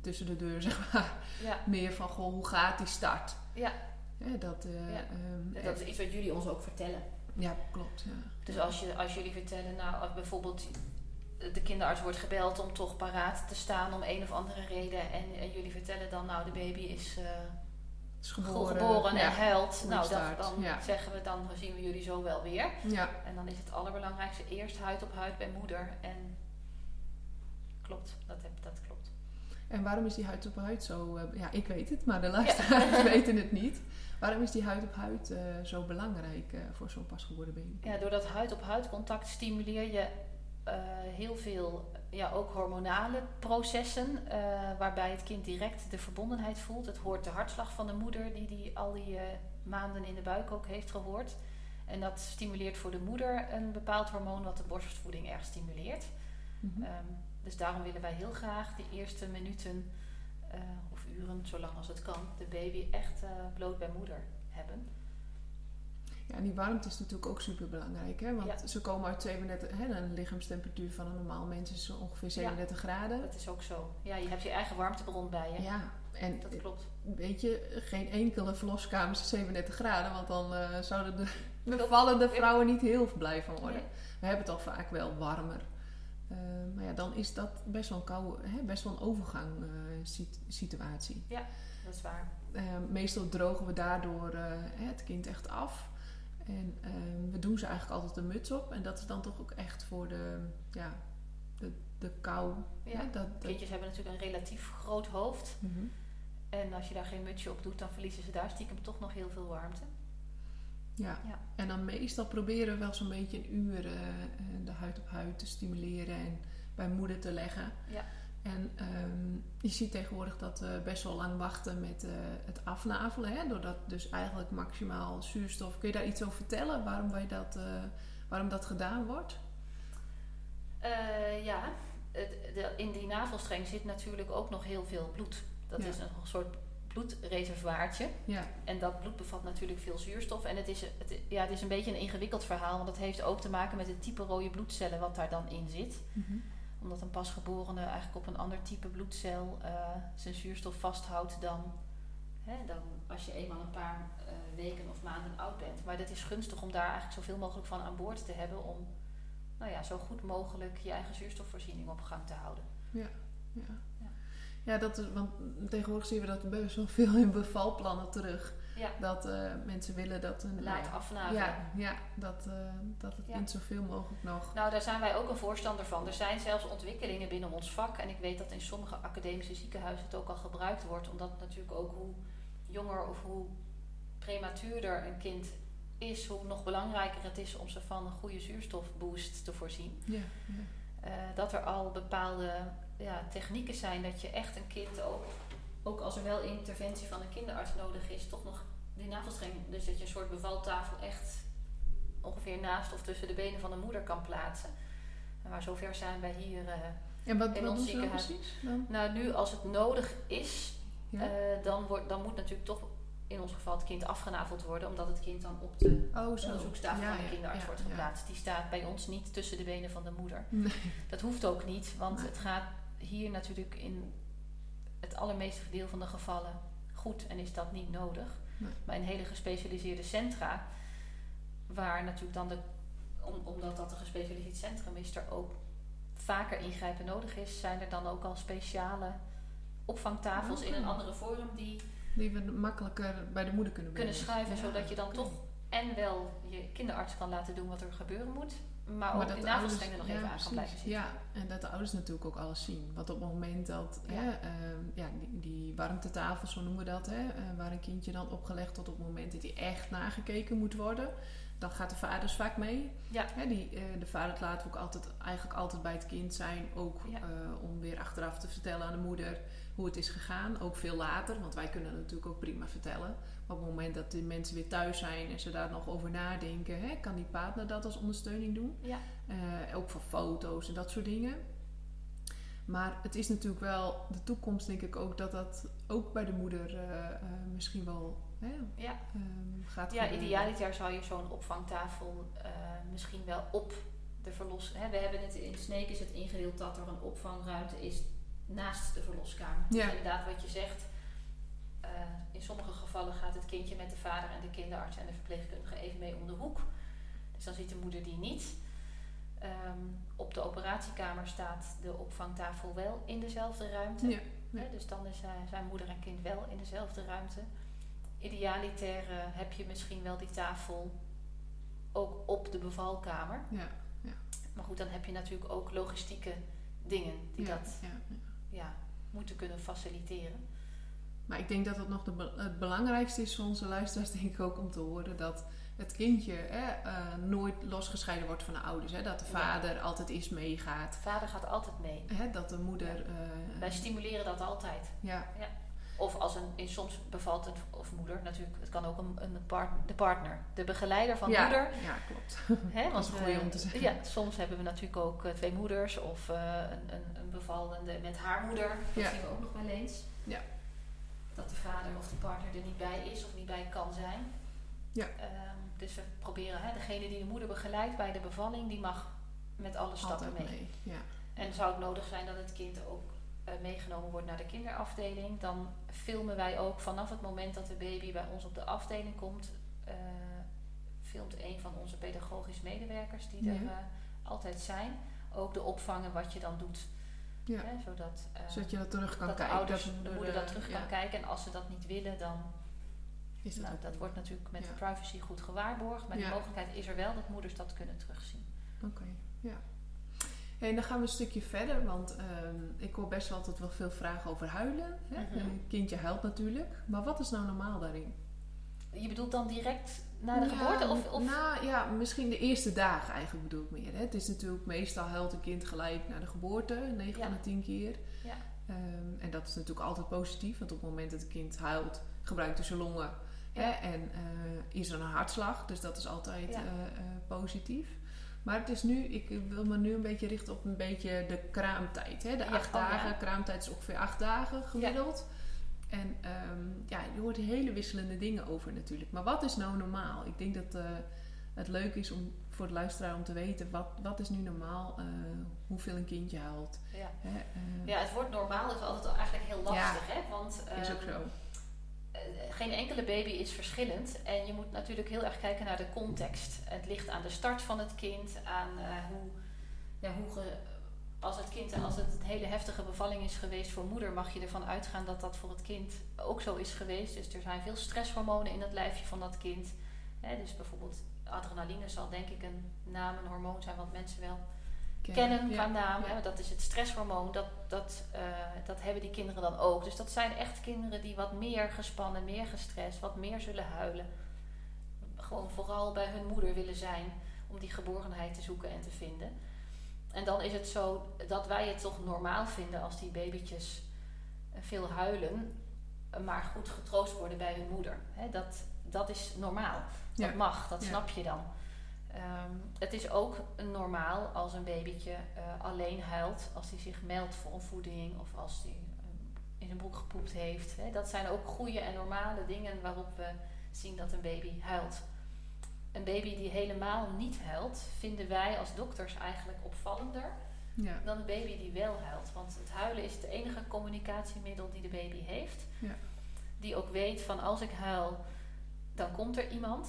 tussen de deur zeg maar. Ja, Meer van, goh, hoe gaat die start? ja. Dat, eh, Ja. ehm, dat is iets wat jullie ons ook vertellen. ja, klopt. Ja. Dus als, je, als jullie vertellen, nou als bijvoorbeeld de kinderarts wordt gebeld om toch paraat te staan om een of andere reden. En, en jullie vertellen dan, nou de baby is eh, Is geboren, geboren, en huilt. Nou, dat, dan ja. zeggen we, dan zien we jullie zo wel weer. Ja, En dan is het allerbelangrijkste eerst huid op huid bij moeder. En klopt, dat, heb, dat klopt. En waarom is die huid op huid zo... eh, ja, ik weet het, maar de luisteraars weten het niet. Waarom is die huid op huid eh, zo belangrijk eh, voor zo'n pasgeboren baby? Ja, door dat huid op huid contact stimuleer je heel veel, ja, ook hormonale processen, waarbij het kind direct de verbondenheid voelt. Het hoort de hartslag van de moeder, die die al die maanden in de buik ook heeft gehoord. En dat stimuleert voor de moeder een bepaald hormoon wat de borstvoeding erg stimuleert. Ehm, dus daarom willen wij heel graag de eerste minuten eh, of uren, zolang als het kan, de baby echt eh, bloot bij moeder hebben. Ja, en die warmte is natuurlijk ook super belangrijk. Hè? Want Ja. ze komen uit 37... Hè, een lichaamstemperatuur van een normaal mens is ongeveer 37 graden. Dat is ook zo. Ja, je hebt je eigen warmtebron bij je. Ja, en Dat klopt. weet je, geen enkele verloskamer is 37 graden. Want dan eh, zouden de bevallende vrouwen niet heel blij van worden. Nee. We hebben het al vaak wel warmer Eh, maar ja, dan is dat best wel een, koude, hè, best wel een overgang eh, sit- situatie. Dat is waar. Eh, meestal drogen we daardoor het kind echt af. En ehm, we doen ze eigenlijk altijd een muts op. En dat is dan toch ook echt voor de, ja, de, de kou. Ja. hè, dat, dat, Kindjes hebben natuurlijk een relatief groot hoofd. Mhm. En als je daar geen mutsje op doet, dan verliezen ze daar stiekem toch nog heel veel warmte. Ja. Ja. en dan meestal proberen we wel zo'n beetje een uur eh, eh, de huid op huid te stimuleren en bij moeder te leggen. Ja. En ehm, je ziet tegenwoordig dat we best wel lang wachten met eh, het afnavelen, hè, doordat dus eigenlijk maximaal zuurstof. Kun je daar iets over vertellen waarom, wij dat, waarom dat gedaan wordt? Ja, het, de, in die navelstreng zit natuurlijk ook nog heel veel bloed. Dat Ja. is een soort bloedreservoirtje. Ja, En dat bloed bevat natuurlijk veel zuurstof. En het is, het, ja, het is een beetje een ingewikkeld verhaal, want dat heeft ook te maken met het type rode bloedcellen wat daar dan in zit. Mhm. Omdat een pasgeborene eigenlijk op een ander type bloedcel eh, zijn zuurstof vasthoudt dan, hè, dan als je eenmaal een paar eh, weken of maanden oud bent. Maar het is gunstig om daar eigenlijk zoveel mogelijk van aan boord te hebben om nou ja, zo goed mogelijk je eigen zuurstofvoorziening op gang te houden. ja. Ja. Ja, dat is, want tegenwoordig zien we dat best wel veel in bevalplannen terug. Ja, Dat eh, mensen willen dat een laat afnavelen. Ja, ja dat, eh, dat het Ja. kind zoveel mogelijk nog. Nou, daar zijn wij ook een voorstander van. Er zijn zelfs ontwikkelingen binnen ons vak. En ik weet dat in sommige academische ziekenhuizen het ook al gebruikt wordt. Omdat natuurlijk ook hoe jonger of hoe prematuurder een kind is, hoe nog belangrijker het is om ze van een goede zuurstofboost te voorzien. Ja, ja. Eh, dat er al bepaalde ja, technieken zijn dat je echt een kind ook, ook als er wel interventie van een kinderarts nodig is, toch nog die navelstreng, dus dat je een soort bevaltafel echt ongeveer naast of tussen de benen van de moeder kan plaatsen. Maar zover zijn wij hier. eh, En wat, In wat ons ziekenhuis. precies? Dan? nou, nu als het nodig is, Ja? eh, dan, wordt, dan moet natuurlijk toch in ons geval het kind afgenaveld worden, omdat het kind dan op de oh, zo. onderzoekstafel Ja, van de kinderarts ja, wordt geplaatst. Die staat bij ons niet tussen de benen van de moeder. Nee. Dat hoeft ook niet, want het gaat hier natuurlijk in het allermeeste deel van de gevallen goed en is dat niet nodig. Nee. Maar in hele gespecialiseerde centra, waar natuurlijk dan de, om, omdat dat een gespecialiseerd centrum is, er ook vaker ingrijpen nodig is, zijn er dan ook al speciale opvangtafels in Oké. een andere vorm die Die we makkelijker bij de moeder kunnen brengen. kunnen schuiven, Ja, zodat je dan toch en wel je kinderarts kan laten doen wat er gebeuren moet, maar, Maar ook dat de ouders- navelstreng er nog ja, even aan kan blijven zitten. Ja, en dat de ouders natuurlijk ook alles zien. Want op het moment dat Ja. hè, ehm, ja, die, die warmtetafel, zo noemen we dat, hè, eh, waar een kindje dan opgelegd tot op het moment dat hij echt nagekeken moet worden, dan gaat de vader vaak mee. Ja. Hè, die, eh, de vader laat ook altijd, eigenlijk altijd bij het kind zijn, ook Ja. eh, om weer achteraf te vertellen aan de moeder hoe het is gegaan. Ook veel later, want wij kunnen het natuurlijk ook prima vertellen. Op het moment dat de mensen weer thuis zijn en ze daar nog over nadenken, hè, kan die partner dat als ondersteuning doen. Ja. Eh, ook voor foto's en dat soort dingen. Maar het is natuurlijk wel de toekomst, denk ik ook, dat dat ook bij de moeder eh, eh, misschien wel hè, Ja. ehm, gaat Ja, gebeuren. idealiter zou je zo'n opvangtafel misschien wel op de verlos... Hè, we hebben het in Sneek is het ingedeeld dat er een opvangruimte is naast de verloskamer. Dus Ja. inderdaad wat je zegt. Eh, in sommige gevallen gaat het kindje met de vader en de kinderarts en de verpleegkundige even mee om de hoek. Dus dan ziet de moeder die niet. Ehm, op de operatiekamer staat de opvangtafel wel in dezelfde ruimte. Ja, ja. Hè, dus dan is, zijn moeder en kind wel in dezelfde ruimte. Idealiter eh, heb je misschien wel die tafel ook op de bevalkamer. Ja, Maar goed, dan heb je natuurlijk ook logistieke dingen die dat ja, ja. ja, moeten kunnen faciliteren. Maar ik denk dat het nog de, het belangrijkste is voor onze luisteraars, denk ik ook om te horen dat het kindje hè, eh, nooit losgescheiden wordt van de ouders. Hè? Dat de Ja. vader altijd eens meegaat. De vader gaat altijd mee. Hè? Dat de moeder. eh, Wij stimuleren dat altijd. ja, Of als een, in soms bevalt het, of moeder natuurlijk, het kan ook een, een part, de partner, de begeleider van ja, moeder. Ja, klopt. Hè, Dat is want, goeie eh, om te zeggen. Ja, soms hebben we natuurlijk ook twee moeders of een, een, een bevallende met haar moeder. Dat Ja. zien we ook nog wel eens. Ja. Dat de vader of de partner er niet bij is of niet bij kan zijn. Ja. Ehm, dus we proberen, hè, degene die de moeder begeleidt bij de bevalling, die mag met alle stappen Altijd mee. mee. Ja. En zou het nodig zijn dat het kind ook eh, meegenomen wordt naar de kinderafdeling, dan filmen wij ook vanaf het moment dat de baby bij ons op de afdeling komt, eh, filmt een van onze pedagogisch medewerkers die er eh, altijd zijn, ook de opvangen wat je dan doet. Ja. Hè, zodat, eh, Zodat je dat terug kan dat kijken. ouders, dat de moeder, dat terug ja, kan kijken. En als ze dat niet willen, dan Is dat nou, dat wordt natuurlijk met Ja. de privacy goed gewaarborgd. Maar de mogelijkheid is er wel dat moeders dat kunnen terugzien. Oké, ja. En dan gaan we een stukje verder, want ehm, ik hoor best wel altijd wel veel vragen over huilen. Hè? Mhm. Een kindje huilt natuurlijk, maar wat is nou normaal daarin? Je bedoelt dan direct na de Ja, geboorte? Of, of... Ja, misschien de eerste dagen eigenlijk bedoel ik meer. Hè? Het is natuurlijk meestal huilt een kind gelijk na de geboorte, 9 Ja. van de 10 keer. Ja. Ehm, en dat is natuurlijk altijd positief, want op het moment dat het kind huilt, gebruikt hij zijn longen. Hè? En eh, is er een hartslag, dus dat is altijd eh, eh, positief. Maar het is nu, ik wil me nu een beetje richten op een beetje de kraamtijd. Hè? De acht oh dagen, kraamtijd is ongeveer acht dagen gemiddeld. En ehm, ja, je hoort hele wisselende dingen over natuurlijk. Maar wat is nou normaal? Ik denk dat eh, het leuk is om voor de luisteraar om te weten wat, wat is nu normaal, eh, hoeveel een kindje haalt. Ja. Hè? eh, ja, het woord normaal is altijd eigenlijk heel lastig. Hè? Want is ook ehm, zo. geen enkele baby is verschillend. En je moet natuurlijk heel erg kijken naar de context. Het ligt aan de start van het kind, aan hoe, ja, hoe ge- als het kind, als het een hele heftige bevalling is geweest voor moeder, mag je ervan uitgaan dat dat voor het kind ook zo is geweest. Dus er zijn veel stresshormonen in het lijfje van dat kind. Hè, dus bijvoorbeeld adrenaline zal denk ik een naam, een hormoon zijn wat mensen wel kennen qua Ja, naam. ja. Dat is het stresshormoon. Dat, dat, eh, dat hebben die kinderen dan ook. Dus dat zijn echt kinderen die wat meer gespannen, meer gestrest, wat meer zullen huilen. Gewoon vooral bij hun moeder willen zijn om die geborgenheid te zoeken en te vinden. En dan is het zo dat wij het toch normaal vinden als die babytjes veel huilen, maar goed getroost worden bij hun moeder. Dat, dat is normaal. Dat Ja. mag, dat Ja. snap je dan. Ehm, het is ook normaal als een babytje eh, alleen huilt, als hij zich meldt voor een voeding of als hij ehm, in zijn broek gepoept heeft. Dat zijn ook goede en normale dingen waarop we zien dat een baby huilt. Een baby die helemaal niet huilt, vinden wij als dokters eigenlijk opvallender Ja. dan een baby die wel huilt. Want het huilen is het enige communicatiemiddel die de baby heeft. Ja. Die ook weet van als ik huil, dan komt er iemand.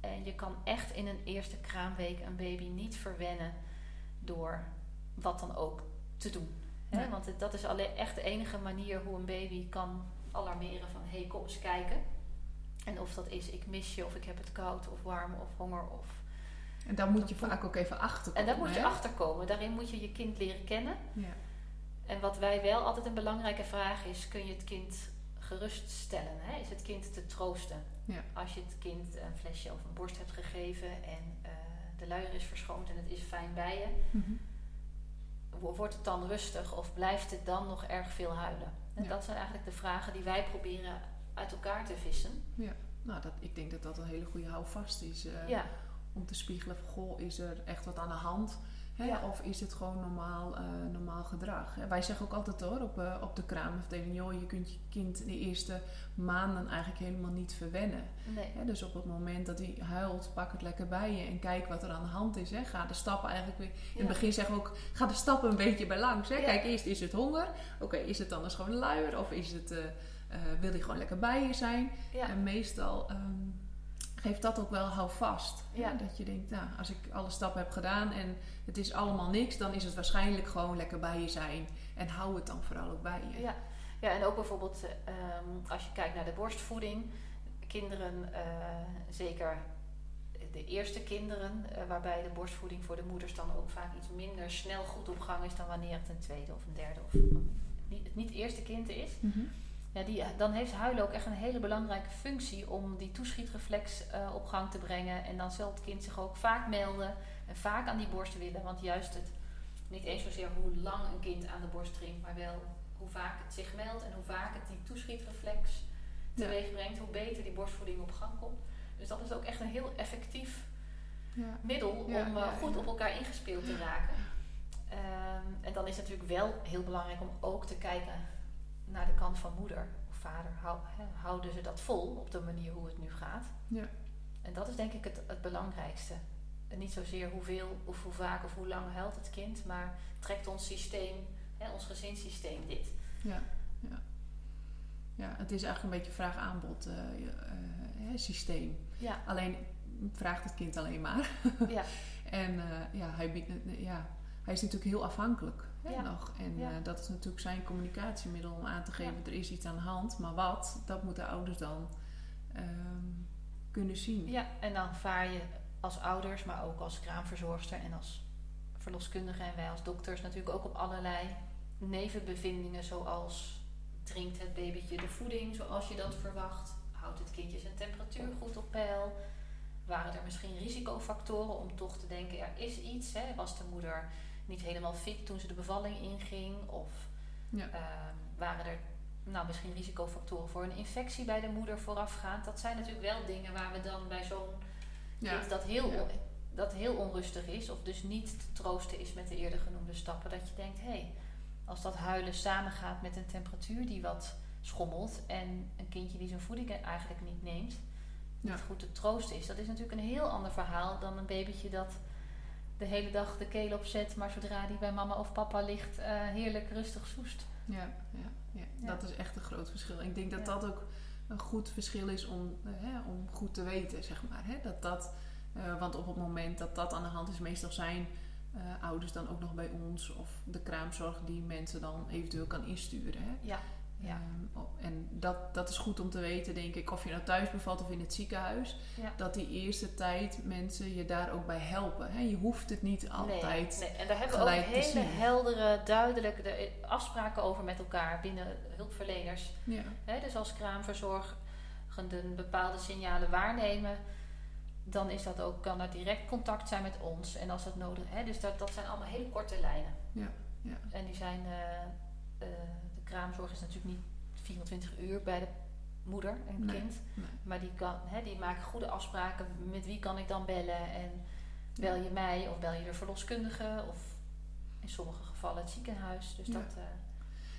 En je kan echt in een eerste kraamweek een baby niet verwennen door wat dan ook te doen. Hè? Want het- dat is alleen echt de enige manier hoe een baby kan alarmeren van hé, hey, kom eens kijken. En of dat is ik mis je, of ik heb het koud, of warm, of honger, of En daar moet je vaak ook even achter en daar moet je hè? achter komen. Daarin moet je je kind leren kennen. Ja. En wat wij wel altijd een belangrijke vraag is: kun je het kind geruststellen? Hè? Is het kind te troosten? Ja. Als je het kind een flesje of een borst hebt gegeven en eh, de luier is verschoond en het is fijn bij je, wo- wordt het dan rustig of blijft het dan nog erg veel huilen? En Ja. dat zijn eigenlijk de vragen die wij proberen uit elkaar te vissen. Nou, dat, ik denk dat dat een hele goede houvast is. eh, Ja, Om te spiegelen van, goh, is er echt wat aan de hand? Hè? Ja. Of is het gewoon normaal, eh, normaal gedrag? Hè? Wij zeggen ook altijd hoor, op, eh, op de kraamafdeling... joh, je kunt je kind de eerste maanden eigenlijk helemaal niet verwennen. nee. Hè? Dus op het moment dat hij huilt, pak het lekker bij je... en kijk wat er aan de hand is. Hè? Ga de stappen eigenlijk weer... In Ja. het begin zeggen we ook, ga de stappen een beetje bij langs. Hè? Ja. Kijk, eerst is het honger. Oké, is het anders gewoon luier? Of is het, wil hij gewoon lekker bij je zijn? Ja. En meestal ehm, geeft dat ook wel houvast. Ja. Dat je denkt, nou, als ik alle stappen heb gedaan en het is allemaal niks, dan is het waarschijnlijk gewoon lekker bij je zijn. En hou het dan vooral ook bij je. Ja, ja en ook bijvoorbeeld eh, ehm, als je kijkt naar de borstvoeding. Kinderen, eh, zeker de eerste kinderen, eh, waarbij de borstvoeding voor de moeders dan ook vaak iets minder snel goed op gang is dan wanneer het een tweede of een derde of niet, het niet eerste kind is. Mhm. Ja, die, dan heeft huilen ook echt een hele belangrijke functie om die toeschietreflex eh, op gang te brengen. En dan zal het kind zich ook vaak melden en vaak aan die borst willen. Want juist het, niet eens zozeer hoe lang een kind aan de borst drinkt, maar wel hoe vaak het zich meldt en hoe vaak het die toeschietreflex teweeg brengt, hoe beter die borstvoeding op gang komt. Dus dat is ook echt een heel effectief Ja. middel om eh, ja, goed op elkaar ingespeeld te raken. Ehm, en dan is het natuurlijk wel heel belangrijk om ook te kijken naar de kant van moeder of vader. Hou, hè, houden ze dat vol op de manier hoe het nu gaat? Ja. En dat is denk ik het, het belangrijkste. En niet zozeer hoeveel of hoe vaak of hoe lang huilt het kind, maar trekt ons systeem, hè, ons gezinssysteem dit. Ja. Ja. ja, het is eigenlijk een beetje vraag-aanbod eh, eh, systeem. Ja, Alleen vraagt het kind alleen maar. ja, En eh, ja, hij biedt, ja, hij is natuurlijk heel afhankelijk hè, nog. En eh, dat is natuurlijk zijn communicatiemiddel om aan te geven er is iets aan de hand. Maar wat, dat moeten ouders dan ehm, kunnen zien. Ja, en dan vaar je als ouders, maar ook als kraamverzorgster en als verloskundige en wij als dokters natuurlijk ook op allerlei nevenbevindingen zoals drinkt het babytje de voeding zoals je dat verwacht? Houdt het kindje zijn temperatuur goed op peil? Waren er misschien risicofactoren om toch te denken er is iets? Hè? Was de moeder niet helemaal fit toen ze de bevalling inging? Of Ja. ehm, waren er nou, misschien risicofactoren voor een infectie bij de moeder voorafgaand? Dat zijn natuurlijk wel dingen waar we dan bij zo'n Ja. kind dat heel, Ja. dat heel onrustig is, of dus niet te troosten is met de eerder genoemde stappen, dat je denkt, hé, hey, als dat huilen samengaat met een temperatuur die wat schommelt en een kindje die zijn voeding eigenlijk niet neemt, Ja. niet goed te troosten is, dat is natuurlijk een heel ander verhaal dan een babytje dat de hele dag de keel opzet, maar zodra die bij mama of papa ligt, eh, heerlijk rustig soest. Ja, ja, ja. Ja. dat is echt een groot verschil. Ik denk dat Ja. dat ook een goed verschil is om, eh, hè, om goed te weten, zeg maar. Hè? Dat dat, eh, want op het moment dat dat aan de hand is, meestal zijn ouders dan ook nog bij ons of de kraamzorg die mensen dan eventueel kan insturen. Hè? Ja, ja. Oh, en dat, dat is goed om te weten, denk ik, of je nou thuis bevalt of in het ziekenhuis. Ja. Dat die eerste tijd mensen je daar ook bij helpen. Hè? Je hoeft het niet altijd. Nee, nee. En daar hebben we ook hele zien. heldere, duidelijke de- afspraken over met elkaar binnen hulpverleners. Ja, Hè, dus als kraamverzorgenden bepaalde signalen waarnemen, dan is dat ook, kan er direct contact zijn met ons. En als dat nodig is. Dus dat, dat zijn allemaal hele korte lijnen. ja, ja. En die zijn, eh, eh, kraamzorg is natuurlijk niet 24 uur bij de moeder en Nee, kind. nee. Maar die, kan, hè, die maken goede afspraken. Met wie kan ik dan bellen? En bel je mij of bel je de verloskundige? Of in sommige gevallen het ziekenhuis. Dus Ja. dat... eh,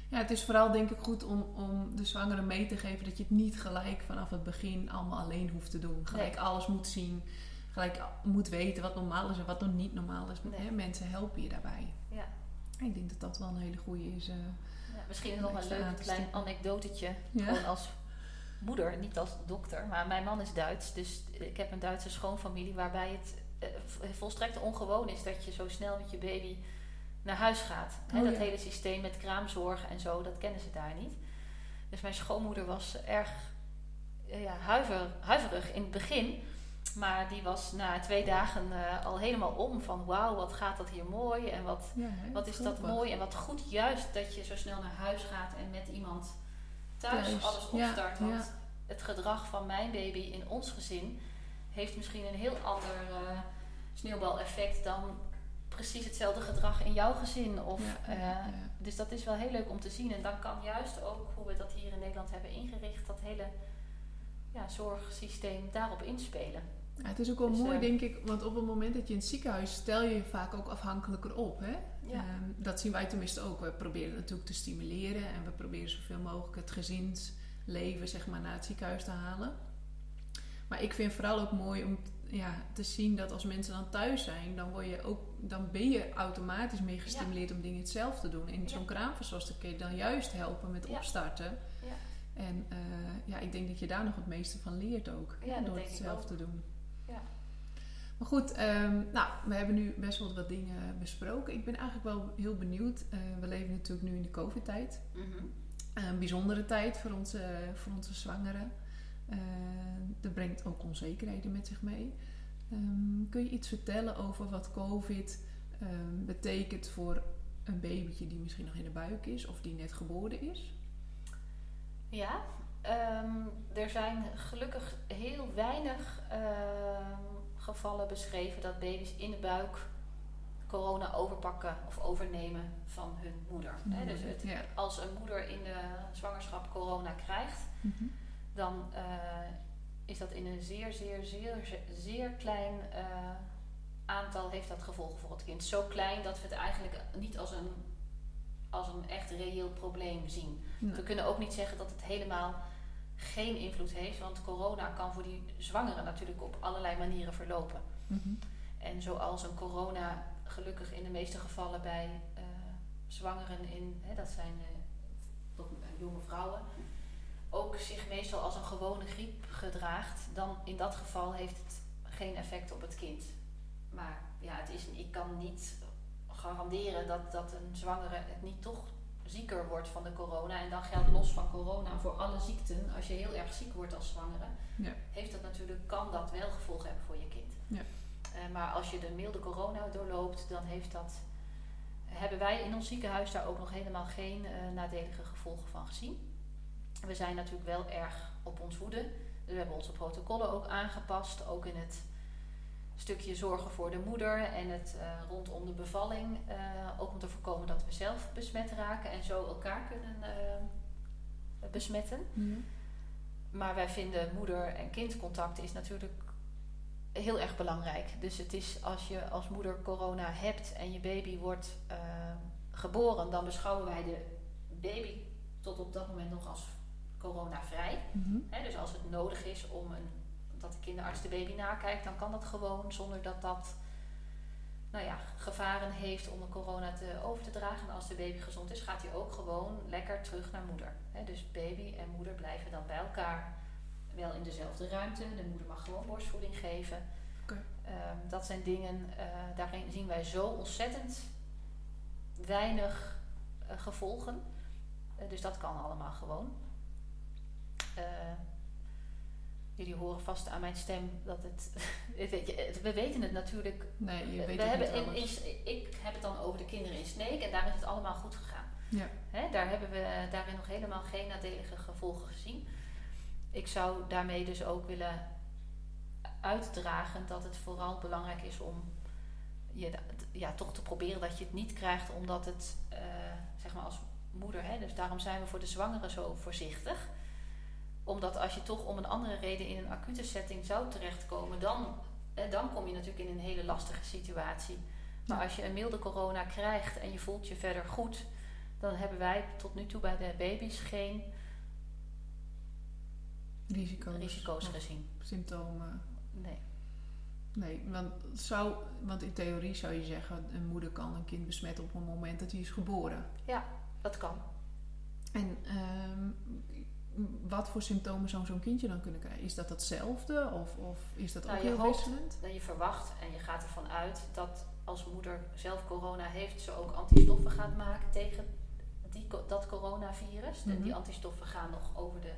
Ja, het is vooral denk ik goed om, om de zwangere mee te geven dat je het niet gelijk vanaf het begin allemaal alleen hoeft te doen. Gelijk Nee. alles moet zien, gelijk moet weten wat normaal is en wat nog niet normaal is. Nee. Mensen helpen je daarbij. ja. Ik denk dat dat wel een hele goede is. eh. Misschien nog een leuk klein anekdotetje. Gewoon als moeder, niet als dokter. Maar mijn man is Duits. Dus ik heb een Duitse schoonfamilie waarbij het eh, volstrekt ongewoon is dat je zo snel met je baby naar huis gaat. Oh, dat ja. hele systeem met kraamzorg en zo, dat kennen ze daar niet. Dus mijn schoonmoeder was erg eh, ja, huiver, huiverig in het begin. Maar die was na twee dagen eh, al helemaal om van wauw, wat gaat dat hier mooi en wat, Ja, wat is dat mooi en wat goed juist dat je zo snel naar huis gaat en met iemand thuis, Thuis, alles ja, opstart. Want ja. het gedrag van mijn baby in ons gezin heeft misschien een heel ander eh, sneeuwbaleffect dan precies hetzelfde gedrag in jouw gezin. Of, eh. Dus dat is wel heel leuk om te zien. En dan kan juist ook hoe we dat hier in Nederland hebben ingericht, dat hele ja, zorgsysteem daarop inspelen. Ja, het is ook wel Dus, mooi, eh, denk ik, want op het moment dat je in het ziekenhuis stel je je vaak ook afhankelijker op. Hè? Ja. Ehm, dat zien wij tenminste ook. We proberen het natuurlijk te stimuleren en we proberen zoveel mogelijk het gezinsleven zeg maar, naar het ziekenhuis te halen. Maar ik vind vooral ook mooi om ja, te zien dat als mensen dan thuis zijn, dan, word je ook, dan ben je automatisch meer gestimuleerd om dingen zelf te doen. En Ja. zo'n kraamverzorgster kun je dan juist helpen met opstarten. Ja. En eh, ja, ik denk dat je daar nog het meeste van leert ook. Door het zelf ook. te doen. Ja. Maar goed, ehm, nou, we hebben nu best wel wat dingen besproken. Ik ben eigenlijk wel heel benieuwd. Eh, we leven natuurlijk nu in de COVID-tijd. Mhm. Een bijzondere tijd voor onze, voor onze zwangeren. Eh, dat brengt ook onzekerheden met zich mee. Ehm, kun je iets vertellen over wat COVID ehm, betekent voor een babytje die misschien nog in de buik is of die net geboren is? Ja, ehm, er zijn gelukkig heel weinig ehm, gevallen beschreven dat baby's in de buik corona overpakken of overnemen van hun moeder. Dus het, ja. als een moeder in de zwangerschap corona krijgt, Mhm. dan eh, is dat in een zeer, zeer, zeer, zeer klein eh, aantal heeft dat gevolgen voor het kind. Zo klein dat we het eigenlijk niet als een, als een echt reëel probleem zien. We kunnen ook niet zeggen dat het helemaal geen invloed heeft, want corona kan voor die zwangeren natuurlijk op allerlei manieren verlopen. mhm. En zoals een corona gelukkig in de meeste gevallen bij eh, zwangeren in, hè, dat zijn eh, eh, jonge vrouwen, ook zich meestal als een gewone griep gedraagt, dan in dat geval heeft het geen effect op het kind. Maar ja, het is, ik kan niet garanderen dat, dat een zwangere het niet toch zieker wordt van de corona. En dan geldt los van corona voor alle ziekten. Als je heel erg ziek wordt als zwangere, Ja. heeft dat natuurlijk, kan dat wel gevolgen hebben voor je kind. Ja. Eh, maar als je de milde corona doorloopt, dan heeft dat, hebben wij in ons ziekenhuis daar ook nog helemaal geen eh, nadelige gevolgen van gezien. We zijn natuurlijk wel erg op ons hoede. Dus we hebben onze protocollen ook aangepast, ook in het stukje zorgen voor de moeder en het eh, rondom de bevalling. eh, ook om te voorkomen dat we zelf besmet raken en zo elkaar kunnen eh, besmetten. Maar wij vinden moeder- en kindcontact is natuurlijk heel erg belangrijk. Dus het is als je als moeder corona hebt en je baby wordt geboren, dan beschouwen wij de baby tot op dat moment nog als coronavrij. Mhm. Hè, dus als het nodig is om een, dat de kinderarts de baby nakijkt, dan kan dat gewoon zonder dat dat nou ja, gevaren heeft om de corona te over te dragen. En als de baby gezond is, gaat hij ook gewoon lekker terug naar moeder. Dus baby en moeder blijven dan bij elkaar. Wel in dezelfde ruimte. De moeder mag gewoon borstvoeding geven. Ehm, dat zijn dingen, eh, daarin zien wij zo ontzettend weinig eh, gevolgen. Eh, dus dat kan allemaal gewoon. Jullie horen vast aan mijn stem dat het. weet je, we weten het natuurlijk. Nee, je we weet het hebben niet in, ik heb het dan over de kinderen in Sneek en daar is het allemaal goed gegaan. Ja. Hè, daar hebben we daarin nog helemaal geen nadelige gevolgen gezien. Ik zou daarmee dus ook willen uitdragen dat het vooral belangrijk is om je ja, toch te proberen dat je het niet krijgt, omdat het eh, zeg maar als moeder, hè, dus daarom zijn we voor de zwangere zo voorzichtig. Omdat als je toch om een andere reden in een acute setting zou terechtkomen, dan, eh, dan kom je natuurlijk in een hele lastige situatie. Maar Ja. als je een milde corona krijgt en je voelt je verder goed, dan hebben wij tot nu toe bij de baby's geen Risico's. risico's gezien. Symptomen. Nee. Nee, want, zou, want in theorie zou je zeggen, een moeder kan een kind besmetten op het moment dat hij is geboren. Dat kan. En ehm, wat voor symptomen zou zo'n kindje dan kunnen krijgen? Is dat hetzelfde of, of is dat Nou, ook heel wisselend? En je verwacht en je gaat ervan uit dat als moeder zelf corona heeft, ze ook antistoffen gaat maken tegen die, dat coronavirus. En Mhm. die antistoffen gaan nog over de.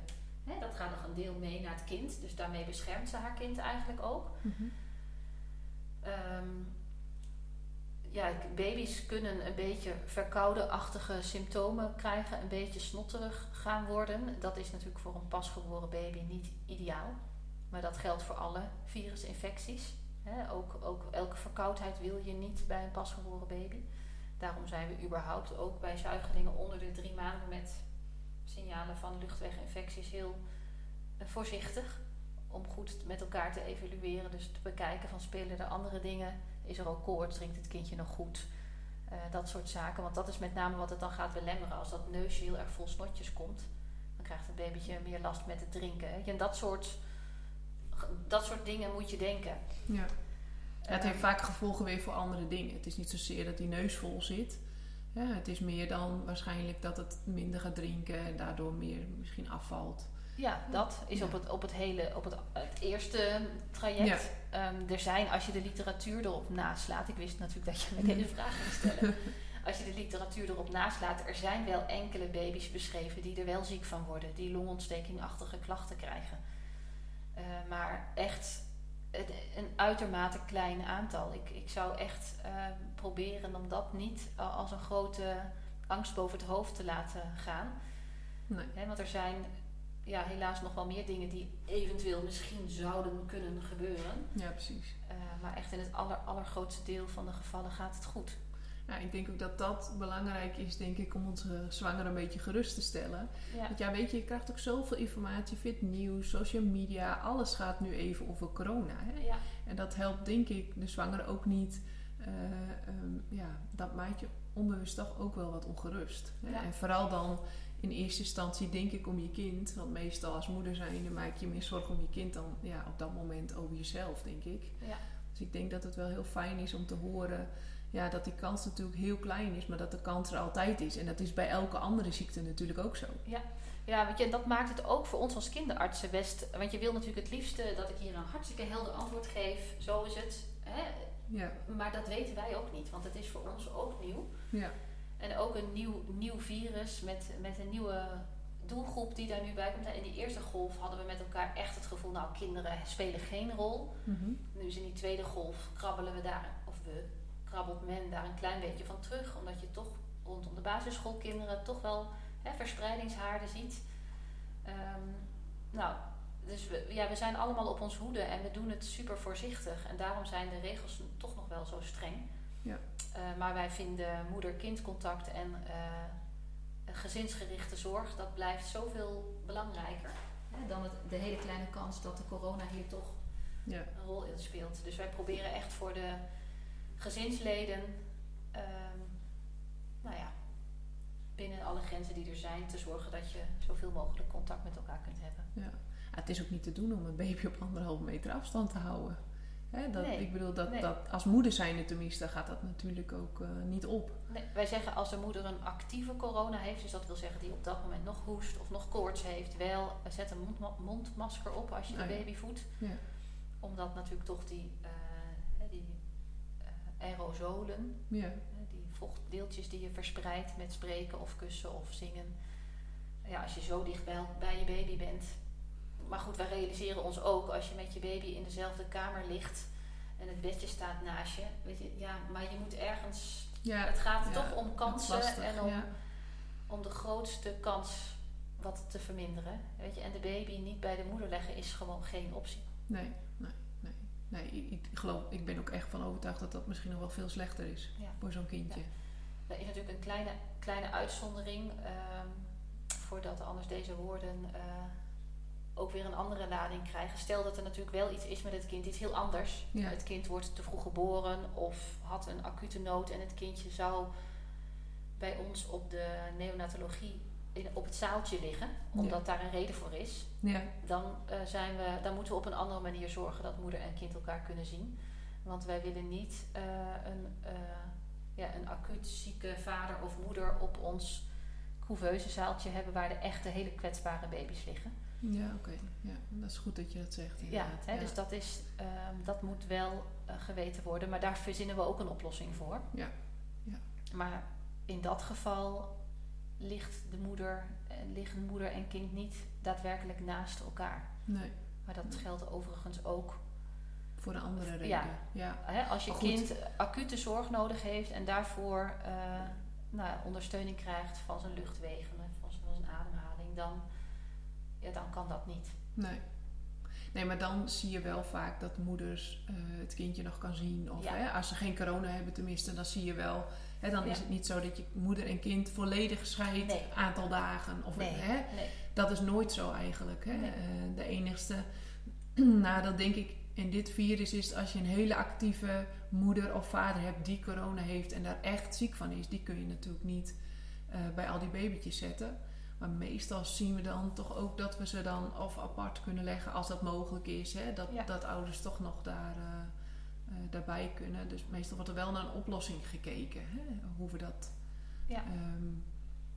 Hè, dat gaat nog een deel mee naar het kind. Dus daarmee beschermt ze haar kind eigenlijk ook. Mhm. Ehm, ja, baby's kunnen een beetje verkouden-achtige symptomen krijgen, een beetje snotterig gaan worden. Dat is natuurlijk voor een pasgeboren baby niet ideaal. Maar dat geldt voor alle virusinfecties. Ook, ook elke verkoudheid wil je niet bij een pasgeboren baby. Daarom zijn we überhaupt ook bij zuigelingen onder de drie maanden met signalen van luchtweginfecties heel eh, voorzichtig. Om goed met elkaar te evalueren. Dus te bekijken van spelen er andere dingen. Is er ook koorts? Drinkt het kindje nog goed? Eh, dat soort zaken. Want dat is met name wat het dan gaat belemmeren. Als dat neusje heel erg vol snotjes komt. Dan krijgt het babytje meer last met het drinken. En dat soort, dat soort dingen moet je denken. Ja. Ja, het heeft Ehm, vaak gevolgen weer voor andere dingen. Het is niet zozeer dat die neus vol zit. Ja, het is meer dan waarschijnlijk dat het minder gaat drinken en daardoor meer misschien afvalt. Ja, dat is Ja. op, het, op het hele, op het, het eerste traject. Ehm, er zijn, als je de literatuur erop naslaat, ik wist natuurlijk dat je me deze vraag ging stellen. Als je de literatuur erop naslaat, er zijn wel enkele baby's beschreven die er wel ziek van worden, die longontstekingachtige klachten krijgen. Eh, maar echt het- een uitermate klein aantal. Ik, ik zou echt eh, proberen om dat niet als een grote angst boven het hoofd te laten gaan. Nee. Want er zijn ja, helaas nog wel meer dingen die eventueel misschien zouden kunnen gebeuren. Ja, precies. Eh, maar echt in het aller, allergrootste deel van de gevallen gaat het goed. Ja, ik denk ook dat dat belangrijk is, denk ik, om onze zwanger een beetje gerust te stellen. Ja, Want ja, weet je, je krijgt ook zoveel informatie, fit nieuws, social media, alles gaat nu even over corona. Hè? ja, En dat helpt, denk ik, de zwangere ook niet. Eh, ehm, ja, dat maakt je onbewust toch ook wel wat ongerust. Hè? Ja. En vooral dan in eerste instantie denk ik om je kind. Want meestal als moeder zijnde maak je meer zorgen om je kind dan ja, op dat moment over jezelf, denk ik. ja. Dus ik denk dat het wel heel fijn is om te horen ja, dat die kans natuurlijk heel klein is, maar dat de kans er altijd is. En dat is bij elke andere ziekte natuurlijk ook zo. Ja, weet je, en dat maakt het ook voor ons als kinderartsen best. Want je wil natuurlijk het liefste dat ik hier een hartstikke helder antwoord geef. Zo is het. hè, Ja. maar dat weten wij ook niet, want het is voor ons ook nieuw. Ja. En ook een nieuw, nieuw virus met, met een nieuwe doelgroep die daar nu bij komt. In die eerste golf hadden we met elkaar echt het gevoel, nou kinderen spelen geen rol. Mhm. Nu is in die tweede golf krabbelen we daar, of we, krabbelt men daar een klein beetje van terug. Omdat je toch rondom de basisschoolkinderen toch wel hè, verspreidingshaarden ziet. Ehm, nou, dus we, ja, we zijn allemaal op ons hoede en we doen het super voorzichtig. En daarom zijn de regels toch nog wel zo streng. Ja. Eh, maar wij vinden moeder-kindcontact en eh, gezinsgerichte zorg, dat blijft zoveel belangrijker. Hè, dan het, de hele kleine kans dat de corona hier toch Ja. een rol in speelt. Dus wij proberen echt voor de gezinsleden, ehm, nou ja, binnen alle grenzen die er zijn, te zorgen dat je zoveel mogelijk contact met elkaar kunt hebben. Ja, het is ook niet te doen om een baby op anderhalve meter afstand te houden. Hè, dat, Nee, Ik bedoel, dat, nee. dat, als moeder zijnde tenminste gaat dat natuurlijk ook eh, niet op. Nee, wij zeggen als de moeder een actieve corona heeft, dus dat wil zeggen die op dat moment nog hoest of nog koorts heeft, wel eh, zet een mondma- mondmasker op als je de ja. baby voedt. Ja. Omdat natuurlijk toch die, hè, die aerosolen, Ja, Die vochtdeeltjes die je verspreidt met spreken of kussen of zingen. Ja, als je zo dicht bij, bij je baby bent. Maar goed, wij realiseren ons ook als je met je baby in dezelfde kamer ligt en het bedje staat naast je. Weet je, ja, maar je moet ergens. ja het gaat ja, toch om dat kansen lastig, en om, ja. om de grootste kans wat te verminderen. Weet je, en de baby niet bij de moeder leggen is gewoon geen optie. Nee, nee, nee. nee ik, ik geloof, ik ben ook echt van overtuigd dat dat misschien nog wel veel slechter is voor zo'n kindje. Er is natuurlijk een kleine, kleine uitzondering, ehm, voordat anders deze woorden eh, ook weer een andere lading krijgen. Stel dat er natuurlijk wel iets is met het kind, iets heel anders. Ja. Het kind wordt te vroeg geboren of had een acute nood en het kindje zou bij ons op de neonatologie in, op het zaaltje liggen, omdat daar een reden voor is. Ja, Dan, eh, zijn we, dan moeten we op een andere manier zorgen dat moeder en kind elkaar kunnen zien. Want wij willen niet eh, een, eh, ja, een acuut zieke vader of moeder op ons couveusezaaltje hebben waar de echte hele kwetsbare baby's liggen. Ja oké. Ja, dat is goed dat je dat zegt. Ja, hè, dus dat, is, ehm, dat moet wel eh, geweten worden, maar daar verzinnen we ook een oplossing voor. Ja, ja. Maar in dat geval ligt de moeder, eh, liggen moeder en kind niet daadwerkelijk naast elkaar. Nee, Maar dat geldt overigens ook voor een andere reden. Ja. ja. Als je kind acute zorg nodig heeft en daarvoor eh, nou, ondersteuning krijgt van zijn luchtwegen, van zijn ademhaling, dan, ja, dan kan dat niet. Nee. Nee, maar dan zie je wel vaak dat moeders eh, het kindje nog kan zien. Of Ja. hè, als ze geen corona hebben tenminste, dan zie je wel. Hè, dan Ja. is het niet zo dat je moeder en kind volledig scheidt, Nee. aantal dagen. Of, Nee, hè, nee. dat is nooit zo eigenlijk. Hè. Eh, de enigste nadeel denk ik in dit virus is als je een hele actieve moeder of vader hebt die corona heeft en daar echt ziek van is. Die kun je natuurlijk niet eh, bij al die babytjes zetten. Maar meestal zien we dan toch ook dat we ze dan of apart kunnen leggen als dat mogelijk is. Hè? Dat, Ja. dat ouders toch nog daar, eh, eh, daarbij kunnen. Dus meestal wordt er wel naar een oplossing gekeken. Hè? Hoe we dat Ja. ehm,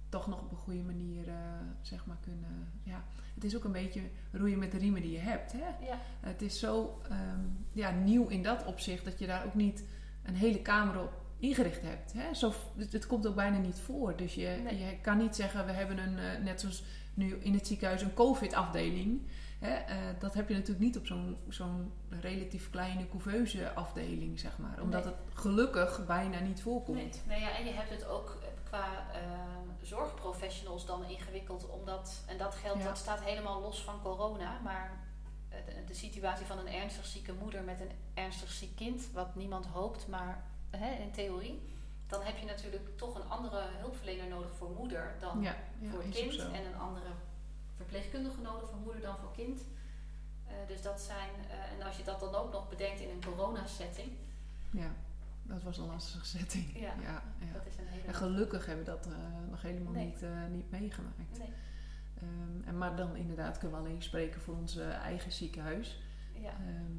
toch nog op een goede manier eh, zeg maar kunnen... Ja. Het is ook een beetje roeien met de riemen die je hebt. Hè? Ja, Het is zo ehm, ja, nieuw in dat opzicht dat je daar ook niet een hele kamer op ingericht hebt. Hè? Zo, het, het komt ook bijna niet voor. Dus je, Nee. je kan niet zeggen, we hebben een, eh, net zoals nu in het ziekenhuis, een COVID-afdeling. Hè? Eh, dat heb je natuurlijk niet op zo'n zo'n relatief kleine couveuse afdeling, zeg maar. Omdat Nee. het gelukkig bijna niet voorkomt. nee. Nou ja, en je hebt het ook eh, qua ehm, zorgprofessionals dan ingewikkeld, omdat, en dat geldt, Ja. dat staat helemaal los van corona, maar de, de situatie van een ernstig zieke moeder met een ernstig ziek kind, wat niemand hoopt, maar hè, in theorie, dan heb je natuurlijk toch een andere hulpverlener nodig voor moeder dan Ja, ja voor kind en een andere verpleegkundige nodig voor moeder dan voor kind. Eh, dus dat zijn, eh, en als je dat dan ook nog bedenkt in een coronasetting, Ja, dat was een lastige setting. Ja. ja, dat is een hele. En gelukkig hebben we dat eh, nog helemaal Nee. niet, niet meegemaakt. Nee, Ehm, en maar dan inderdaad kunnen we alleen spreken voor ons eigen ziekenhuis. ja. Ehm,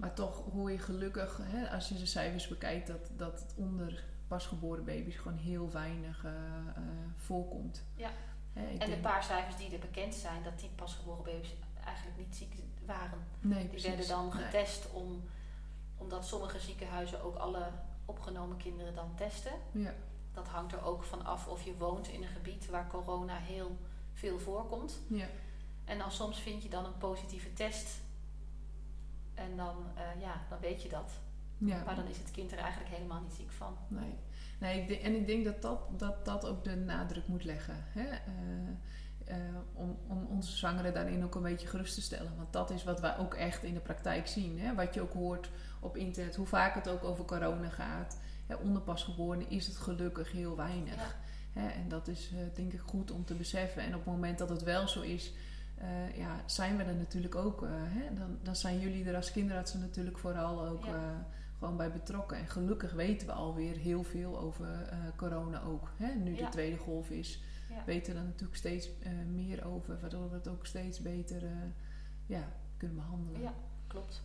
maar toch hoor je gelukkig, hè, als je de cijfers bekijkt, dat, dat het onder pasgeboren baby's gewoon heel weinig eh, eh, voorkomt. Ja. Hè, ik En de paar cijfers die er bekend zijn, dat die pasgeboren baby's eigenlijk niet ziek waren. nee, Die precies. werden dan Nee. getest om, omdat sommige ziekenhuizen ook alle opgenomen kinderen dan testen. Ja. Dat hangt er ook van af of je woont in een gebied waar corona heel veel voorkomt. Ja. En dan soms vind je dan een positieve test. En dan, eh, ja, dan weet je dat. ja. Maar dan is het kind er eigenlijk helemaal niet ziek van. Nee. nee ik denk, en ik denk dat dat, dat dat ook de nadruk moet leggen. Hè? Eh, eh, om, om onze zwangeren daarin ook een beetje gerust te stellen. Want dat is wat wij ook echt in de praktijk zien. Hè? Wat je ook hoort op internet, hoe vaak het ook over corona gaat. Hè, onder is het gelukkig heel weinig. Ja. Hè? En dat is denk ik goed om te beseffen. En op het moment dat het wel zo is, eh, ja, zijn we er natuurlijk ook. eh, hè? Dan, dan zijn jullie er als kinderartsen natuurlijk vooral ook Ja. eh, gewoon bij betrokken. En gelukkig weten we alweer heel veel over corona ook. Hè? Nu de tweede golf is, Ja. weten we er natuurlijk steeds meer over. Waardoor we het ook steeds beter ja, kunnen behandelen. Ja, klopt.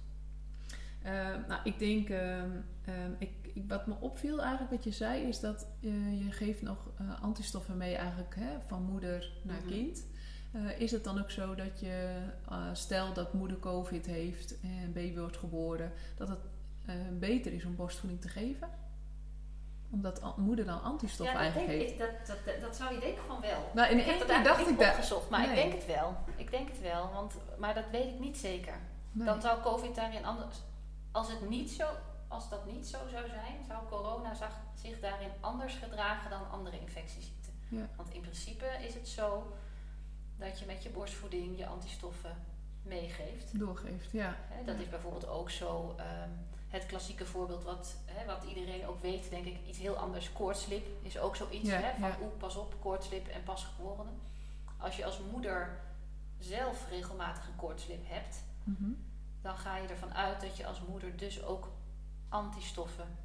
Nou, ik denk, ehm, ehm, ik, ik, wat me opviel eigenlijk wat je zei, is dat je geeft nog antistoffen mee eigenlijk hè, van moeder naar Mhm. kind. Eh, is het dan ook zo dat je, eh, stel dat moeder COVID heeft en baby wordt geboren, dat het eh, beter is om borstvoeding te geven? Omdat moeder dan antistoffen ja, eigenlijk denk heeft. dat, dat, dat zou je denken van wel. Nou, in ik heb dacht niet ik opgezocht, maar Nee. ik denk het wel. Ik denk het wel, want, maar dat weet ik niet zeker. Nee. Dan zou COVID daarin anders... Als, het niet zo, als dat niet zo zou zijn, zou corona zich daarin anders gedragen dan andere infectieziekten. Ja. Want in principe is het zo dat je met je borstvoeding je antistoffen meegeeft. doorgeeft, ja. Dat is bijvoorbeeld ook zo ehm, het klassieke voorbeeld wat, wat iedereen ook weet, denk ik, iets heel anders. Koortslip is ook zoiets Ja, hè, van ja. oeh, pas op, koortslip en pasgeborenen. Als je als moeder zelf regelmatig een koortslip hebt, Mhm. dan ga je ervan uit dat je als moeder dus ook antistoffen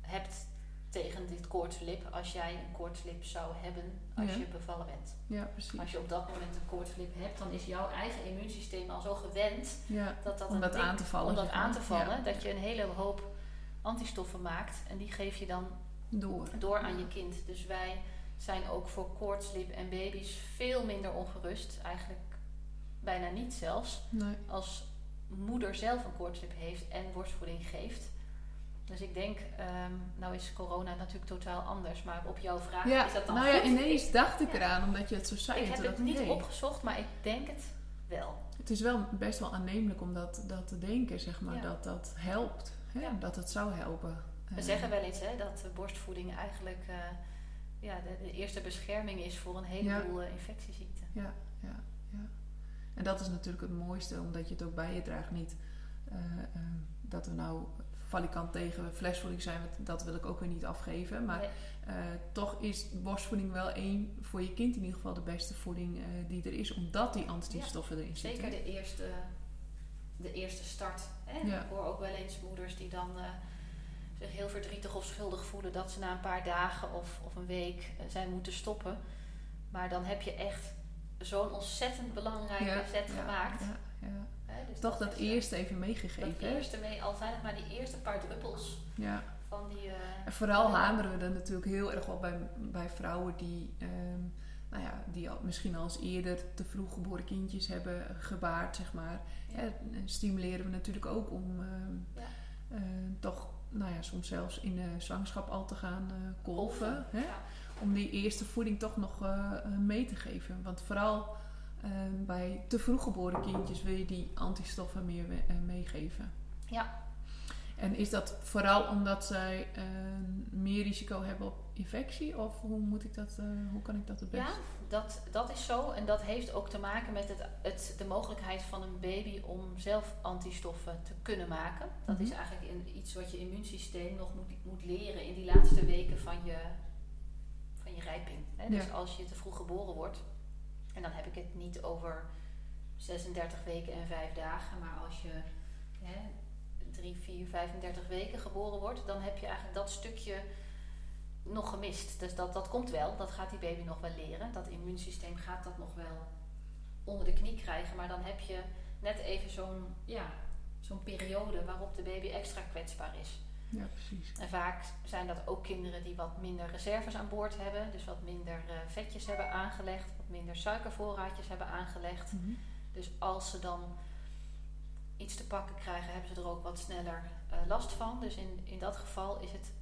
hebt tegen dit koortslip als jij een koortslip zou hebben als Ja. je bevallen bent. Ja, precies. Als je op dat moment een koortslip hebt, dan is jouw eigen immuunsysteem al zo gewend Ja, dat dat om dat ding- aan te vallen. om dat aan te vallen, Ja, dat je een hele hoop antistoffen maakt en die geef je dan door. door aan je kind. Dus wij zijn ook voor koortslip en baby's veel minder ongerust, eigenlijk bijna niet zelfs, Nee. als moeder zelf een koortslip heeft en borstvoeding geeft. Dus ik denk, ehm, nou is corona natuurlijk totaal anders, maar op jouw vraag Ja, is dat dan nou ja, ineens dacht ik ja. eraan, omdat je het zo zei. Ik heb het niet opgezocht, maar ik denk het wel. Het is wel best wel aannemelijk om dat, dat te denken, zeg maar, Ja. dat dat helpt. Hè? Dat het zou helpen. We Eh, zeggen wel eens hè, dat borstvoeding eigenlijk eh, ja, de, de eerste bescherming is voor een heleboel eh, infectieziekten. Ja, ja, ja. En dat is natuurlijk het mooiste, omdat je het ook bij je draagt. Niet dat we nou valikant tegen flesvoeding zijn, want dat wil ik ook weer niet afgeven. Maar Nee, eh, toch is borstvoeding wel één, voor je kind in ieder geval, de beste voeding eh, die er is, omdat die antistoffen erin zitten. zeker de eerste, de eerste start. Hè? Ja. Ik hoor ook wel eens moeders die dan eh, zich heel verdrietig of schuldig voelen dat ze na een paar dagen of, of een week zijn moeten stoppen. Maar dan heb je echt zo'n ontzettend belangrijke zet gemaakt. Ja, ja. Hè? Dus Toch dat eh, eerste even meegegeven. Dat eerste mee, al zijn het maar die eerste paar druppels Ja. van die... eh, En vooral hameren we er natuurlijk heel erg op bij, bij vrouwen die, ehm, nou ja, die al, misschien al eens eerder te vroeg geboren kindjes hebben gebaard, zeg maar. Ja. Stimuleren we natuurlijk ook om ehm, Ja. eh, toch, nou ja, soms zelfs in de zwangerschap al te gaan eh kolven. Hè? Om die eerste voeding toch nog mee te geven. Want vooral ehm, bij te vroeg geboren kindjes wil je die antistoffen meer we- eh, meegeven. Ja. En is dat vooral omdat zij eh, meer risico hebben op infectie? Of hoe, moet ik dat, eh, hoe kan ik dat het best? Ja, dat, dat is zo. En dat heeft ook te maken met het, het, de mogelijkheid van een baby om zelf antistoffen te kunnen maken. Dat is Mhm. eigenlijk in, iets wat je immuunsysteem nog moet, moet leren in die laatste weken van je, van je rijping. Hè? Dus als je te vroeg geboren wordt, en dan heb ik het niet over 36 weken en 5 dagen, maar als je hè, 3, 4, 35 weken geboren wordt, dan heb je eigenlijk dat stukje nog gemist. Dus dat, dat komt wel, dat gaat die baby nog wel leren. Dat immuunsysteem gaat dat nog wel onder de knie krijgen. Maar dan heb je net even zo'n ja, zo'n periode waarop de baby extra kwetsbaar is. Ja, precies. En vaak zijn dat ook kinderen die wat minder reserves aan boord hebben. Dus wat minder eh, vetjes hebben aangelegd, wat minder suikervoorraadjes hebben aangelegd. Mhm. Dus als ze dan iets te pakken krijgen, hebben ze er ook wat sneller eh, last van. Dus in, in dat geval is het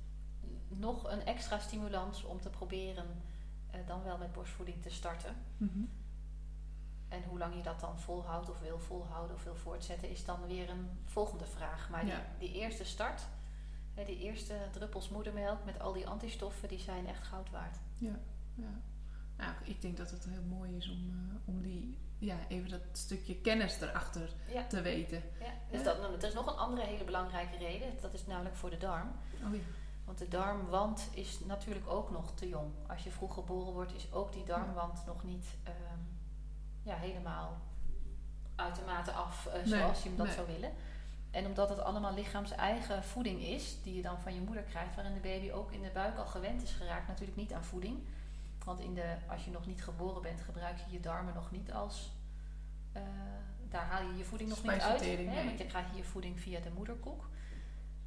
nog een extra stimulans om te proberen eh, dan wel met borstvoeding te starten. Mhm. En hoe lang je dat dan volhoudt of wil volhouden of wil voortzetten, is dan weer een volgende vraag. Maar Ja. die, die eerste start, die eerste druppels moedermelk met al die antistoffen, die zijn echt goud waard. Ja. Nou, ik denk dat het heel mooi is om, eh, om die, ja, even dat stukje kennis erachter Ja. te weten. Ja, dus Ja. dat, er is nog een andere hele belangrijke reden. Dat is namelijk voor de darm. Oh ja. Want de darmwand is natuurlijk ook nog te jong. Als je vroeg geboren wordt, is ook die darmwand nog niet ehm, ja, helemaal uitermate af eh, Nee, zoals je hem dat nee. zou willen. En omdat het allemaal lichaams eigen voeding is, die je dan van je moeder krijgt, waarin de baby ook in de buik al gewend is geraakt, natuurlijk niet aan voeding. Want in de, als je nog niet geboren bent, gebruik je je darmen nog niet als. eh, daar haal je je voeding nog niet uit. Hè, nee. Want je krijgt je voeding via de moederkoek.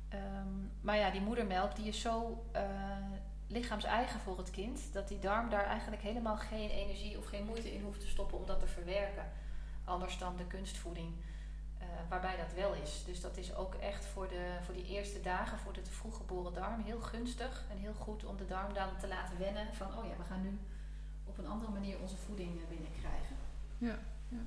Ehm, maar ja, die moedermelk die is zo eh lichaams-eigen voor het kind, dat die darm daar eigenlijk helemaal geen energie of geen moeite in hoeft te stoppen om dat te verwerken. Anders dan de kunstvoeding, waarbij dat wel is. Dus dat is ook echt voor, de, voor die eerste dagen, voor de te vroeg geboren darm, heel gunstig en heel goed om de darm dan te laten wennen van, oh ja, we gaan nu op een andere manier onze voeding eh, binnenkrijgen. Ja, ja.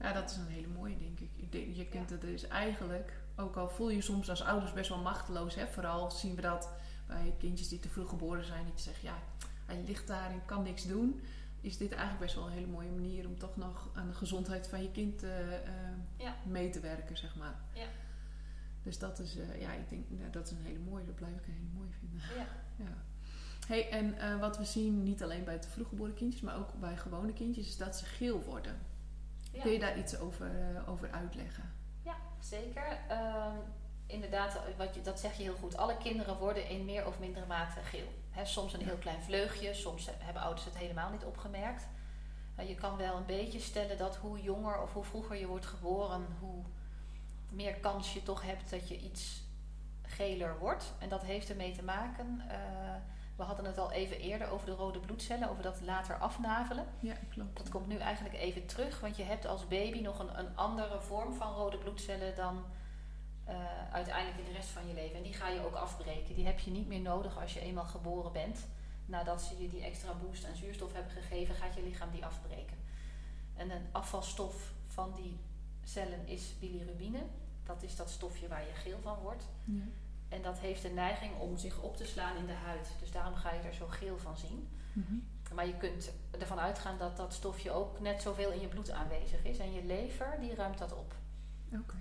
ja, dat is een hele mooie, denk ik. ik denk, je kunt het dus eigenlijk, ook al voel je soms als ouders best wel machteloos, hè, vooral zien we dat bij kindjes die te vroeg geboren zijn, dat je zegt, ja, hij ligt daar en kan niks doen. Is dit eigenlijk best wel een hele mooie manier om toch nog aan de gezondheid van je kind eh, eh, Ja. mee te werken, zeg maar. Ja. Dus dat is, eh, ja, ik denk, nou, dat is een hele mooie, dat blijf ik een hele mooie vinden. Ja. Ja. Hey, en wat we zien, niet alleen bij te vroeggeboren kindjes, maar ook bij gewone kindjes, is dat ze geel worden. Kun je daar iets over, over uitleggen? Ja, zeker. Ehm, inderdaad, wat je, dat zeg je heel goed. Alle kinderen worden in meer of mindere mate geel. Soms een heel klein vleugje, soms hebben ouders het helemaal niet opgemerkt. Eh, je kan wel een beetje stellen dat hoe jonger of hoe vroeger je wordt geboren, hoe meer kans je toch hebt dat je iets geler wordt. En dat heeft ermee te maken. eh, we hadden het al even eerder over de rode bloedcellen, over dat later afnavelen. Ja, klopt. Dat komt nu eigenlijk even terug, want je hebt als baby nog een, een andere vorm van rode bloedcellen dan eh, uiteindelijk in de rest van je leven. En die ga je ook afbreken. Die heb je niet meer nodig als je eenmaal geboren bent. Nadat ze je die extra boost aan zuurstof hebben gegeven, gaat je lichaam die afbreken. En een afvalstof van die cellen is bilirubine. Dat is dat stofje waar je geel van wordt. Ja. En dat heeft de neiging om zich op te slaan in de huid. Dus daarom ga je er zo geel van zien. Mhm. Maar je kunt ervan uitgaan dat dat stofje ook net zoveel in je bloed aanwezig is. En je lever die ruimt dat op. Oké.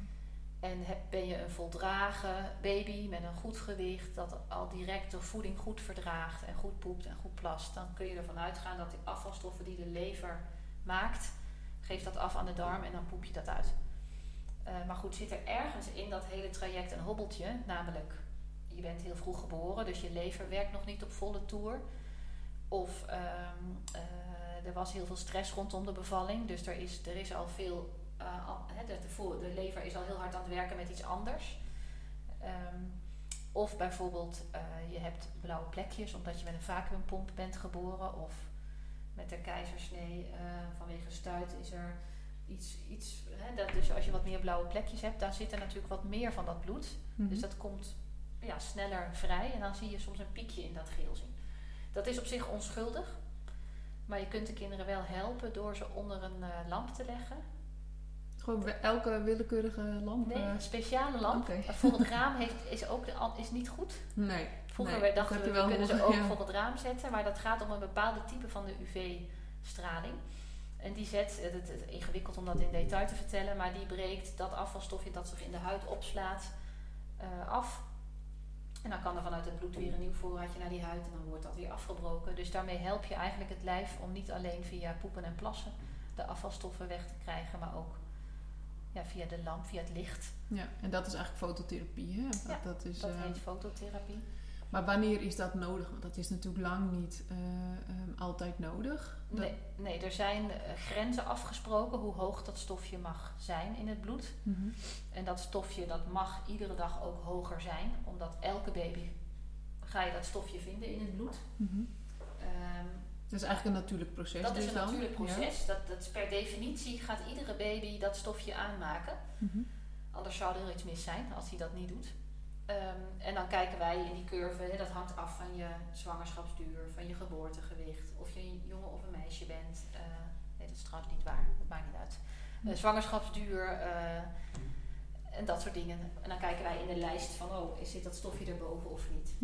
En ben je een voldragen baby met een goed gewicht, dat al direct de voeding goed verdraagt en goed poept en goed plast, dan kun je ervan uitgaan dat die afvalstoffen die de lever maakt, geeft dat af aan de darm en dan poep je dat uit. Eh, maar goed, zit er ergens in dat hele traject een hobbeltje, namelijk je bent heel vroeg geboren, dus je lever werkt nog niet op volle toer. Of ehm, eh, er was heel veel stress rondom de bevalling, dus er is, er is al veel eh, al- de, de, lever is al heel hard aan het werken met iets anders. Ehm, of bijvoorbeeld eh, je hebt blauwe plekjes omdat je met een vacuümpomp bent geboren. Of met de keizersnee eh, vanwege stuit is er iets. iets hè, dat, dus als je wat meer blauwe plekjes hebt, dan zit er natuurlijk wat meer van dat bloed. Mhm. Dus dat komt ja, sneller vrij en dan zie je soms een piekje in dat geel zien. Dat is op zich onschuldig. Maar je kunt de kinderen wel helpen door ze onder een lamp te leggen. Gewoon elke willekeurige lamp? Nee, eh, een speciale lamp. Oké. Eh, Voor het raam heeft, is ook de, is niet goed. nee. Vroeger nee, dachten we, we kunnen ze ook ja. voor het raam zetten. Maar dat gaat om een bepaalde type van de UV-straling. En die zet, het, het is ingewikkeld om dat in detail te vertellen, maar die breekt dat afvalstofje dat zich in de huid opslaat eh, af. En dan kan er vanuit het bloed weer een nieuw voorraadje naar die huid en dan wordt dat weer afgebroken. Dus daarmee help je eigenlijk het lijf om niet alleen via poepen en plassen de afvalstoffen weg te krijgen, maar ook ja, via de lamp, via het licht. Ja, en dat is eigenlijk fototherapie, hè? Dat, Ja, dat is, Dat heet fototherapie. maar wanneer is dat nodig? Want dat is natuurlijk lang niet eh, ehm, altijd nodig. Dat- Nee, nee, er zijn eh, grenzen afgesproken hoe hoog dat stofje mag zijn in het bloed. Mhm. En dat stofje dat mag iedere dag ook hoger zijn, omdat elke baby ga je dat stofje vinden in het bloed. Mhm. Ehm, Dat is eigenlijk een natuurlijk proces. Dat is dus een dan. natuurlijk Ja. proces. Dat, dat per definitie gaat iedere baby dat stofje aanmaken. Mhm. Anders zou er iets mis zijn als hij dat niet doet. Ehm, en dan kijken wij in die curve, hè, dat hangt af van je zwangerschapsduur, van je geboortegewicht, of je een jongen of een meisje bent. Eh, nee, dat is trouwens niet waar, dat maakt niet uit. Eh, zwangerschapsduur eh, en dat soort dingen. En dan kijken wij in de lijst van, oh, zit dat stofje erboven of niet?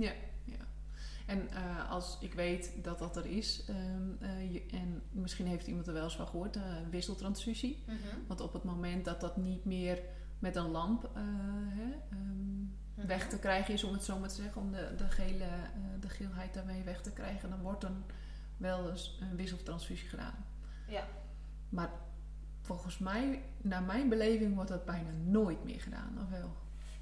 En eh, als ik weet dat dat er is, ehm, eh, je- en misschien heeft iemand er wel eens van gehoord, eh, wisseltransfusie. Want op het moment dat dat niet meer met een lamp hè, ehm, weg te krijgen is, om het zo maar te zeggen, om de, de, gele, de geelheid daarmee weg te krijgen, dan wordt dan wel eens een wisseltransfusie gedaan. Ja. Maar volgens mij, naar mijn beleving, wordt dat bijna nooit meer gedaan, of wel?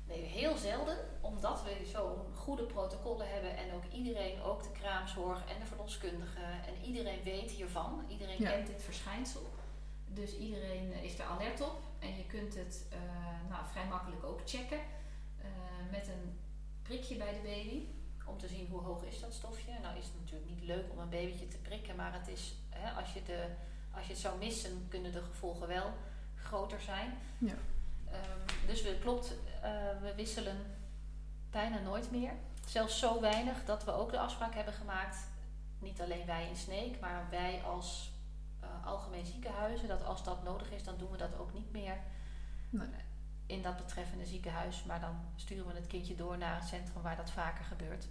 Nee, heel zelden, omdat we zo'n goede protocollen hebben en ook iedereen, ook de kraamzorg en de verloskundige en iedereen weet hiervan. Iedereen Ja. kent dit verschijnsel. Dus iedereen is er alert op en je kunt het eh, nou, vrij makkelijk ook checken eh, met een prikje bij de baby om te zien hoe hoog is dat stofje. Nou is het natuurlijk niet leuk om een babytje te prikken, maar het is, hè, als, je de, als je het zou missen, kunnen de gevolgen wel groter zijn. Ja. Ehm, dus we, klopt, eh, we wisselen bijna nooit meer. Zelfs zo weinig dat we ook de afspraak hebben gemaakt, niet alleen wij in Sneek, maar wij als eh, algemeen ziekenhuizen, dat als dat nodig is, dan doen we dat ook niet meer Nee. in dat betreffende ziekenhuis. Maar dan sturen we het kindje door naar het centrum waar dat vaker gebeurt.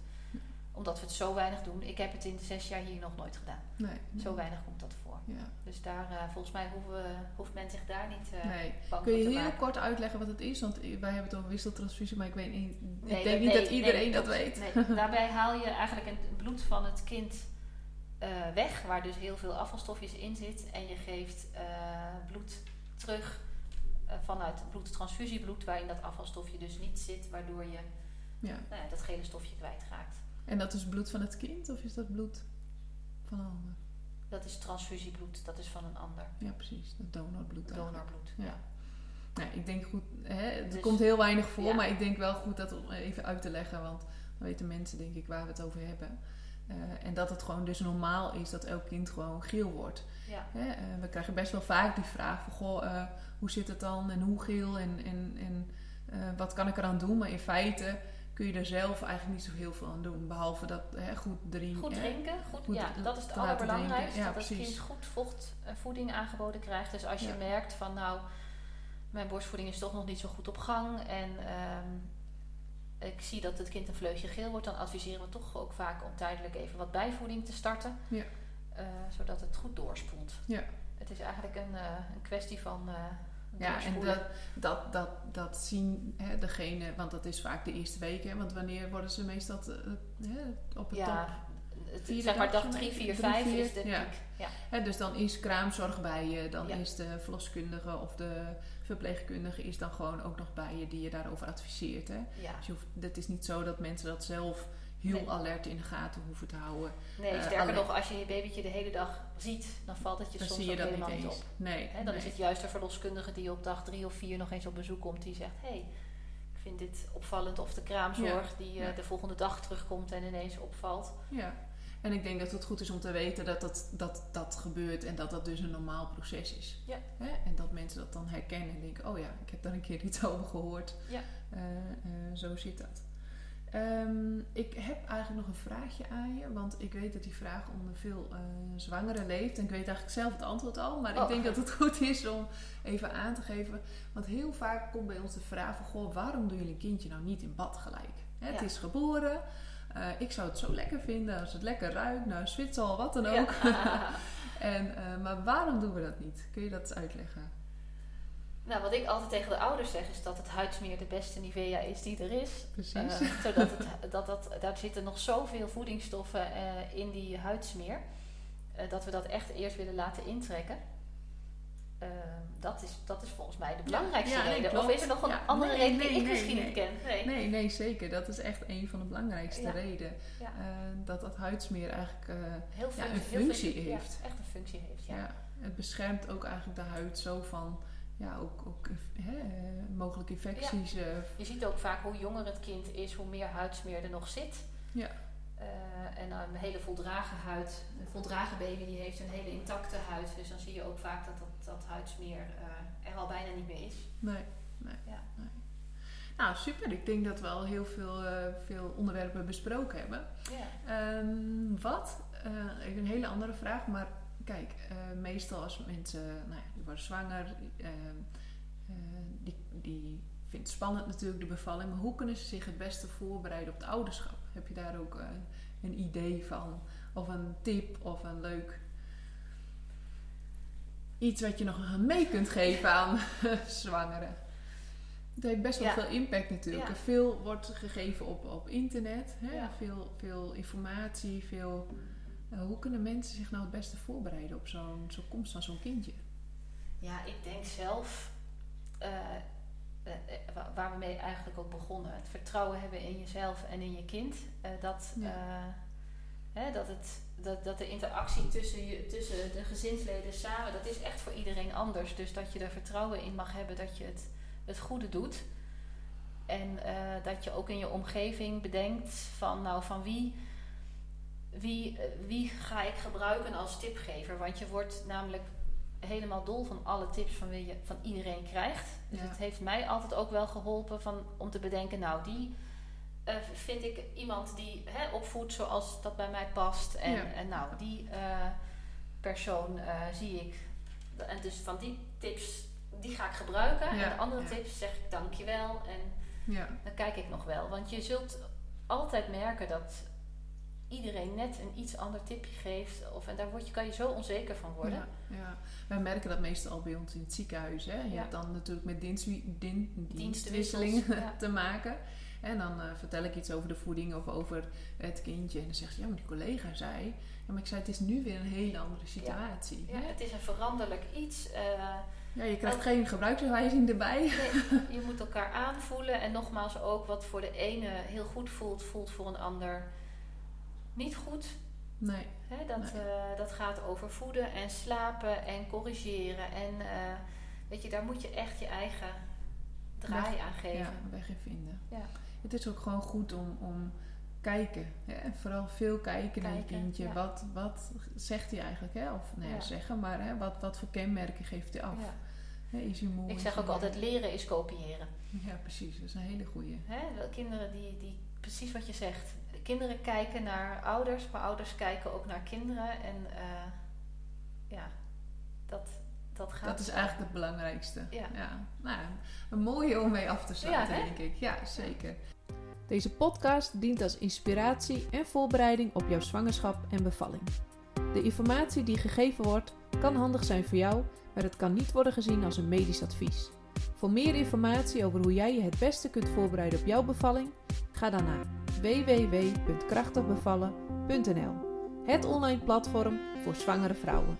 Omdat we het zo weinig doen. Ik heb het in de zes jaar hier nog nooit gedaan. Nee. Zo weinig komt dat voor. Ja. Dus daar, eh, volgens mij hoeven hoeft men zich daar niet eh, Nee. bang Kun je te heel maken. kort uitleggen wat het is? Want wij hebben het over wisseltransfusie, maar ik, weet niet, Nee, ik denk niet nee, dat iedereen dat weet. Nee, daarbij haal je eigenlijk het bloed van het kind eh, weg, waar dus heel veel afvalstofjes in zit. En je geeft eh, bloed terug eh, vanuit bloedtransfusiebloed, waarin dat afvalstofje dus niet zit, waardoor je Ja. nou ja, dat gele stofje kwijtraakt. En dat is bloed van het kind of is dat bloed van een ander? Dat is transfusiebloed, dat is van een ander. Ja, precies. Dat donorbloed. Donorbloed. Ja. Ja. Nou, ik denk goed, hè, het Dus- komt heel weinig voor, ja. maar ik denk wel goed dat om even uit te leggen, want dan weten mensen denk ik waar we het over hebben. Eh, en dat het gewoon dus normaal is dat elk kind gewoon geel wordt. Ja. Hè? eh, we krijgen best wel vaak die vraag van, goh, eh, hoe zit het dan en hoe geel en, en, en wat kan ik eraan doen? Maar in feite kun je er zelf eigenlijk niet zo heel veel aan doen, behalve dat hè, goed drinken. Goed drinken, goed, Goed ja, dat is het allerbelangrijkste. Ja, dat het kind goed vocht en voeding aangeboden krijgt. Dus als je Ja. merkt van nou, mijn borstvoeding is toch nog niet zo goed op gang. En ehm, ik zie dat het kind een vleugje geel wordt. Dan adviseren we toch ook vaak om tijdelijk even wat bijvoeding te starten. Ja. Eh, zodat het goed doorspoelt. Ja. Het is eigenlijk een, eh, een kwestie van eh Ja, en dat, dat, dat, dat zien hè, degene, want dat is vaak de eerste week, hè, want wanneer worden ze meestal te- eh, hè, op het top? ja, Vierde zeg maar dag dag zo'n 3, beetje? 4, Drie, 5 vier, is de ja. piek. Ja. Hè, dus dan is kraamzorg bij je, dan Ja. is de verloskundige of de verpleegkundige is dan gewoon ook nog bij je die je daarover adviseert. Hè? Ja. Dus je hoeft, het is niet zo dat mensen dat zelf heel Nee. alert in de gaten hoeven te houden. Nee, Eh, sterker nog, als je je babytje de hele dag ziet, dan valt het je Dan soms zie je dat niet helemaal niet eens. op. Nee, dan nee. is het juist de verloskundige die op dag drie of vier nog eens op bezoek komt, die zegt: Hé, hey, ik vind dit opvallend. Of de kraamzorg die eh, Ja. de volgende dag terugkomt en ineens opvalt. Ja, en ik denk dat het goed is om te weten dat dat, dat, dat gebeurt en dat dat dus een normaal proces is. Ja. En dat mensen dat dan herkennen en denken, oh ja, ik heb daar een keer iets over gehoord. Ja. Eh, zo zit dat. Ehm, ik heb eigenlijk nog een vraagje aan je, want ik weet dat die vraag onder veel eh, zwangeren leeft. En ik weet eigenlijk zelf het antwoord al, maar ik Oh. denk dat het goed is om even aan te geven. Want heel vaak komt bij ons de vraag van, goh, waarom doen jullie een kindje nou niet in bad gelijk? Hè, Het Ja. is geboren, eh, ik zou het zo lekker vinden als het lekker ruikt, nou Zwitsal, wat dan ook. Ja. En, eh, maar waarom doen we dat niet? Kun je dat eens uitleggen? Nou, wat ik altijd tegen de ouders zeg, is dat het huidsmeer de beste Nivea is die er is. Precies. Eh, zodat het, dat, dat, daar zitten nog zoveel voedingsstoffen eh, in die huidsmeer. eh, dat we dat echt eerst willen laten intrekken. Dat, is, dat is volgens mij de belangrijkste ja, nee, reden. klopt. Of is er nog een Ja, andere nee, reden nee, die ik misschien niet ken? Nee. nee, nee, zeker. Dat is echt een van de belangrijkste redenen. Dat dat huidsmeer eigenlijk... Heel Ja, fun- een heel functie fun- heeft. Ja, echt een functie heeft, ja. het beschermt ook eigenlijk de huid zo van... Ja, ook, ook hè, eh, mogelijke infecties. eh, Je ziet ook vaak hoe jonger het kind is, hoe meer huidsmeer er nog zit. Ja. Eh, en een hele voldragen huid. Een voldragen baby die heeft een hele intacte huid. Dus dan zie je ook vaak dat dat, dat huidsmeer er al bijna niet meer is. Nee, nee, ja. nee. Nou, super. Ik denk dat we al heel veel, uh, veel onderwerpen besproken hebben. Ja. Um, wat, een hele andere vraag, maar kijk, meestal als mensen nou ja, zwanger, ehm, die, die vindt het spannend natuurlijk de bevalling, maar hoe kunnen ze zich het beste voorbereiden op het ouderschap? Heb je daar ook een idee van? Of een tip of een leuk iets wat je nog mee kunt geven aan zwangeren. Het heeft best wel veel impact natuurlijk. Veel wordt gegeven op, op internet. Hè? Veel, veel informatie, veel... Uh, hoe kunnen mensen zich nou het beste voorbereiden op zo'n zo komst van zo'n kindje? Ja, ik denk zelf... Uh, uh, waar we mee eigenlijk ook begonnen. Het vertrouwen hebben in jezelf en in je kind. dat, hè, dat, het, dat, dat de interactie tussen, je, tussen de gezinsleden samen... dat is echt voor iedereen anders. Dus dat je er vertrouwen in mag hebben dat je het het goede doet. En dat je ook in je omgeving bedenkt van, nou, van wie, wie, wie ga ik gebruiken als tipgever? Want je wordt namelijk helemaal dol van alle tips van, wie je, van iedereen krijgt. Dus ja. het heeft mij altijd ook wel geholpen van, om te bedenken, nou, die uh, vind ik iemand die hè, opvoedt zoals dat bij mij past. En, ja. en nou, die persoon zie ik. En dus van die tips die ga ik gebruiken. En de andere tips zeg ik dankjewel. En ja. dan kijk ik nog wel. Want je zult altijd merken dat iedereen net een iets ander tipje geeft. Of, en daar word je, kan je zo onzeker van worden. Ja, ja. Wij merken dat meestal al bij ons in het ziekenhuis. Hè. Je hebt dan natuurlijk met dienst, din, dienstwisseling te maken. En dan uh, vertel ik iets over de voeding of over het kindje. En dan zegt ze, ja, maar die collega zei... Ja, maar ik zei, het is nu weer een hele andere situatie. Ja, het is een veranderlijk iets. Uh, ja, je krijgt geen gebruiksaanwijzing erbij. Nee, je moet elkaar aanvoelen. En nogmaals ook wat voor de ene heel goed voelt, voelt voor een ander niet goed. Nee. Hè, dat, nee. Uh, dat gaat over voeden en slapen en corrigeren. En uh, weet je, daar moet je echt je eigen draai weg, aan geven. Ja, weg in vinden. Ja. Het is ook gewoon goed om, om kijken. Hè? Vooral veel kijken, kijken naar je kindje. Ja. Wat, wat zegt hij eigenlijk? Hè? Of nou ja, ja. zeggen, maar hè? Wat, wat voor kenmerken geeft hij af? is hij moe? Ik zeg ook altijd, leren is kopiëren. Ja, precies. Dat is een hele goeie. Hè? Kinderen die, die, precies wat je zegt. Kinderen kijken naar ouders, maar ouders kijken ook naar kinderen. En uh, ja, dat, dat gaat. Dat is eigenlijk het belangrijkste. Ja. ja. Nou, een mooie om mee af te sluiten, ja, denk ik. Ja, zeker. Deze podcast dient als inspiratie en voorbereiding op jouw zwangerschap en bevalling. De informatie die gegeven wordt kan handig zijn voor jou, maar het kan niet worden gezien als een medisch advies. Voor meer informatie over hoe jij je het beste kunt voorbereiden op jouw bevalling, ga dan naar www.krachtigbevallen.nl, het online platform voor zwangere vrouwen.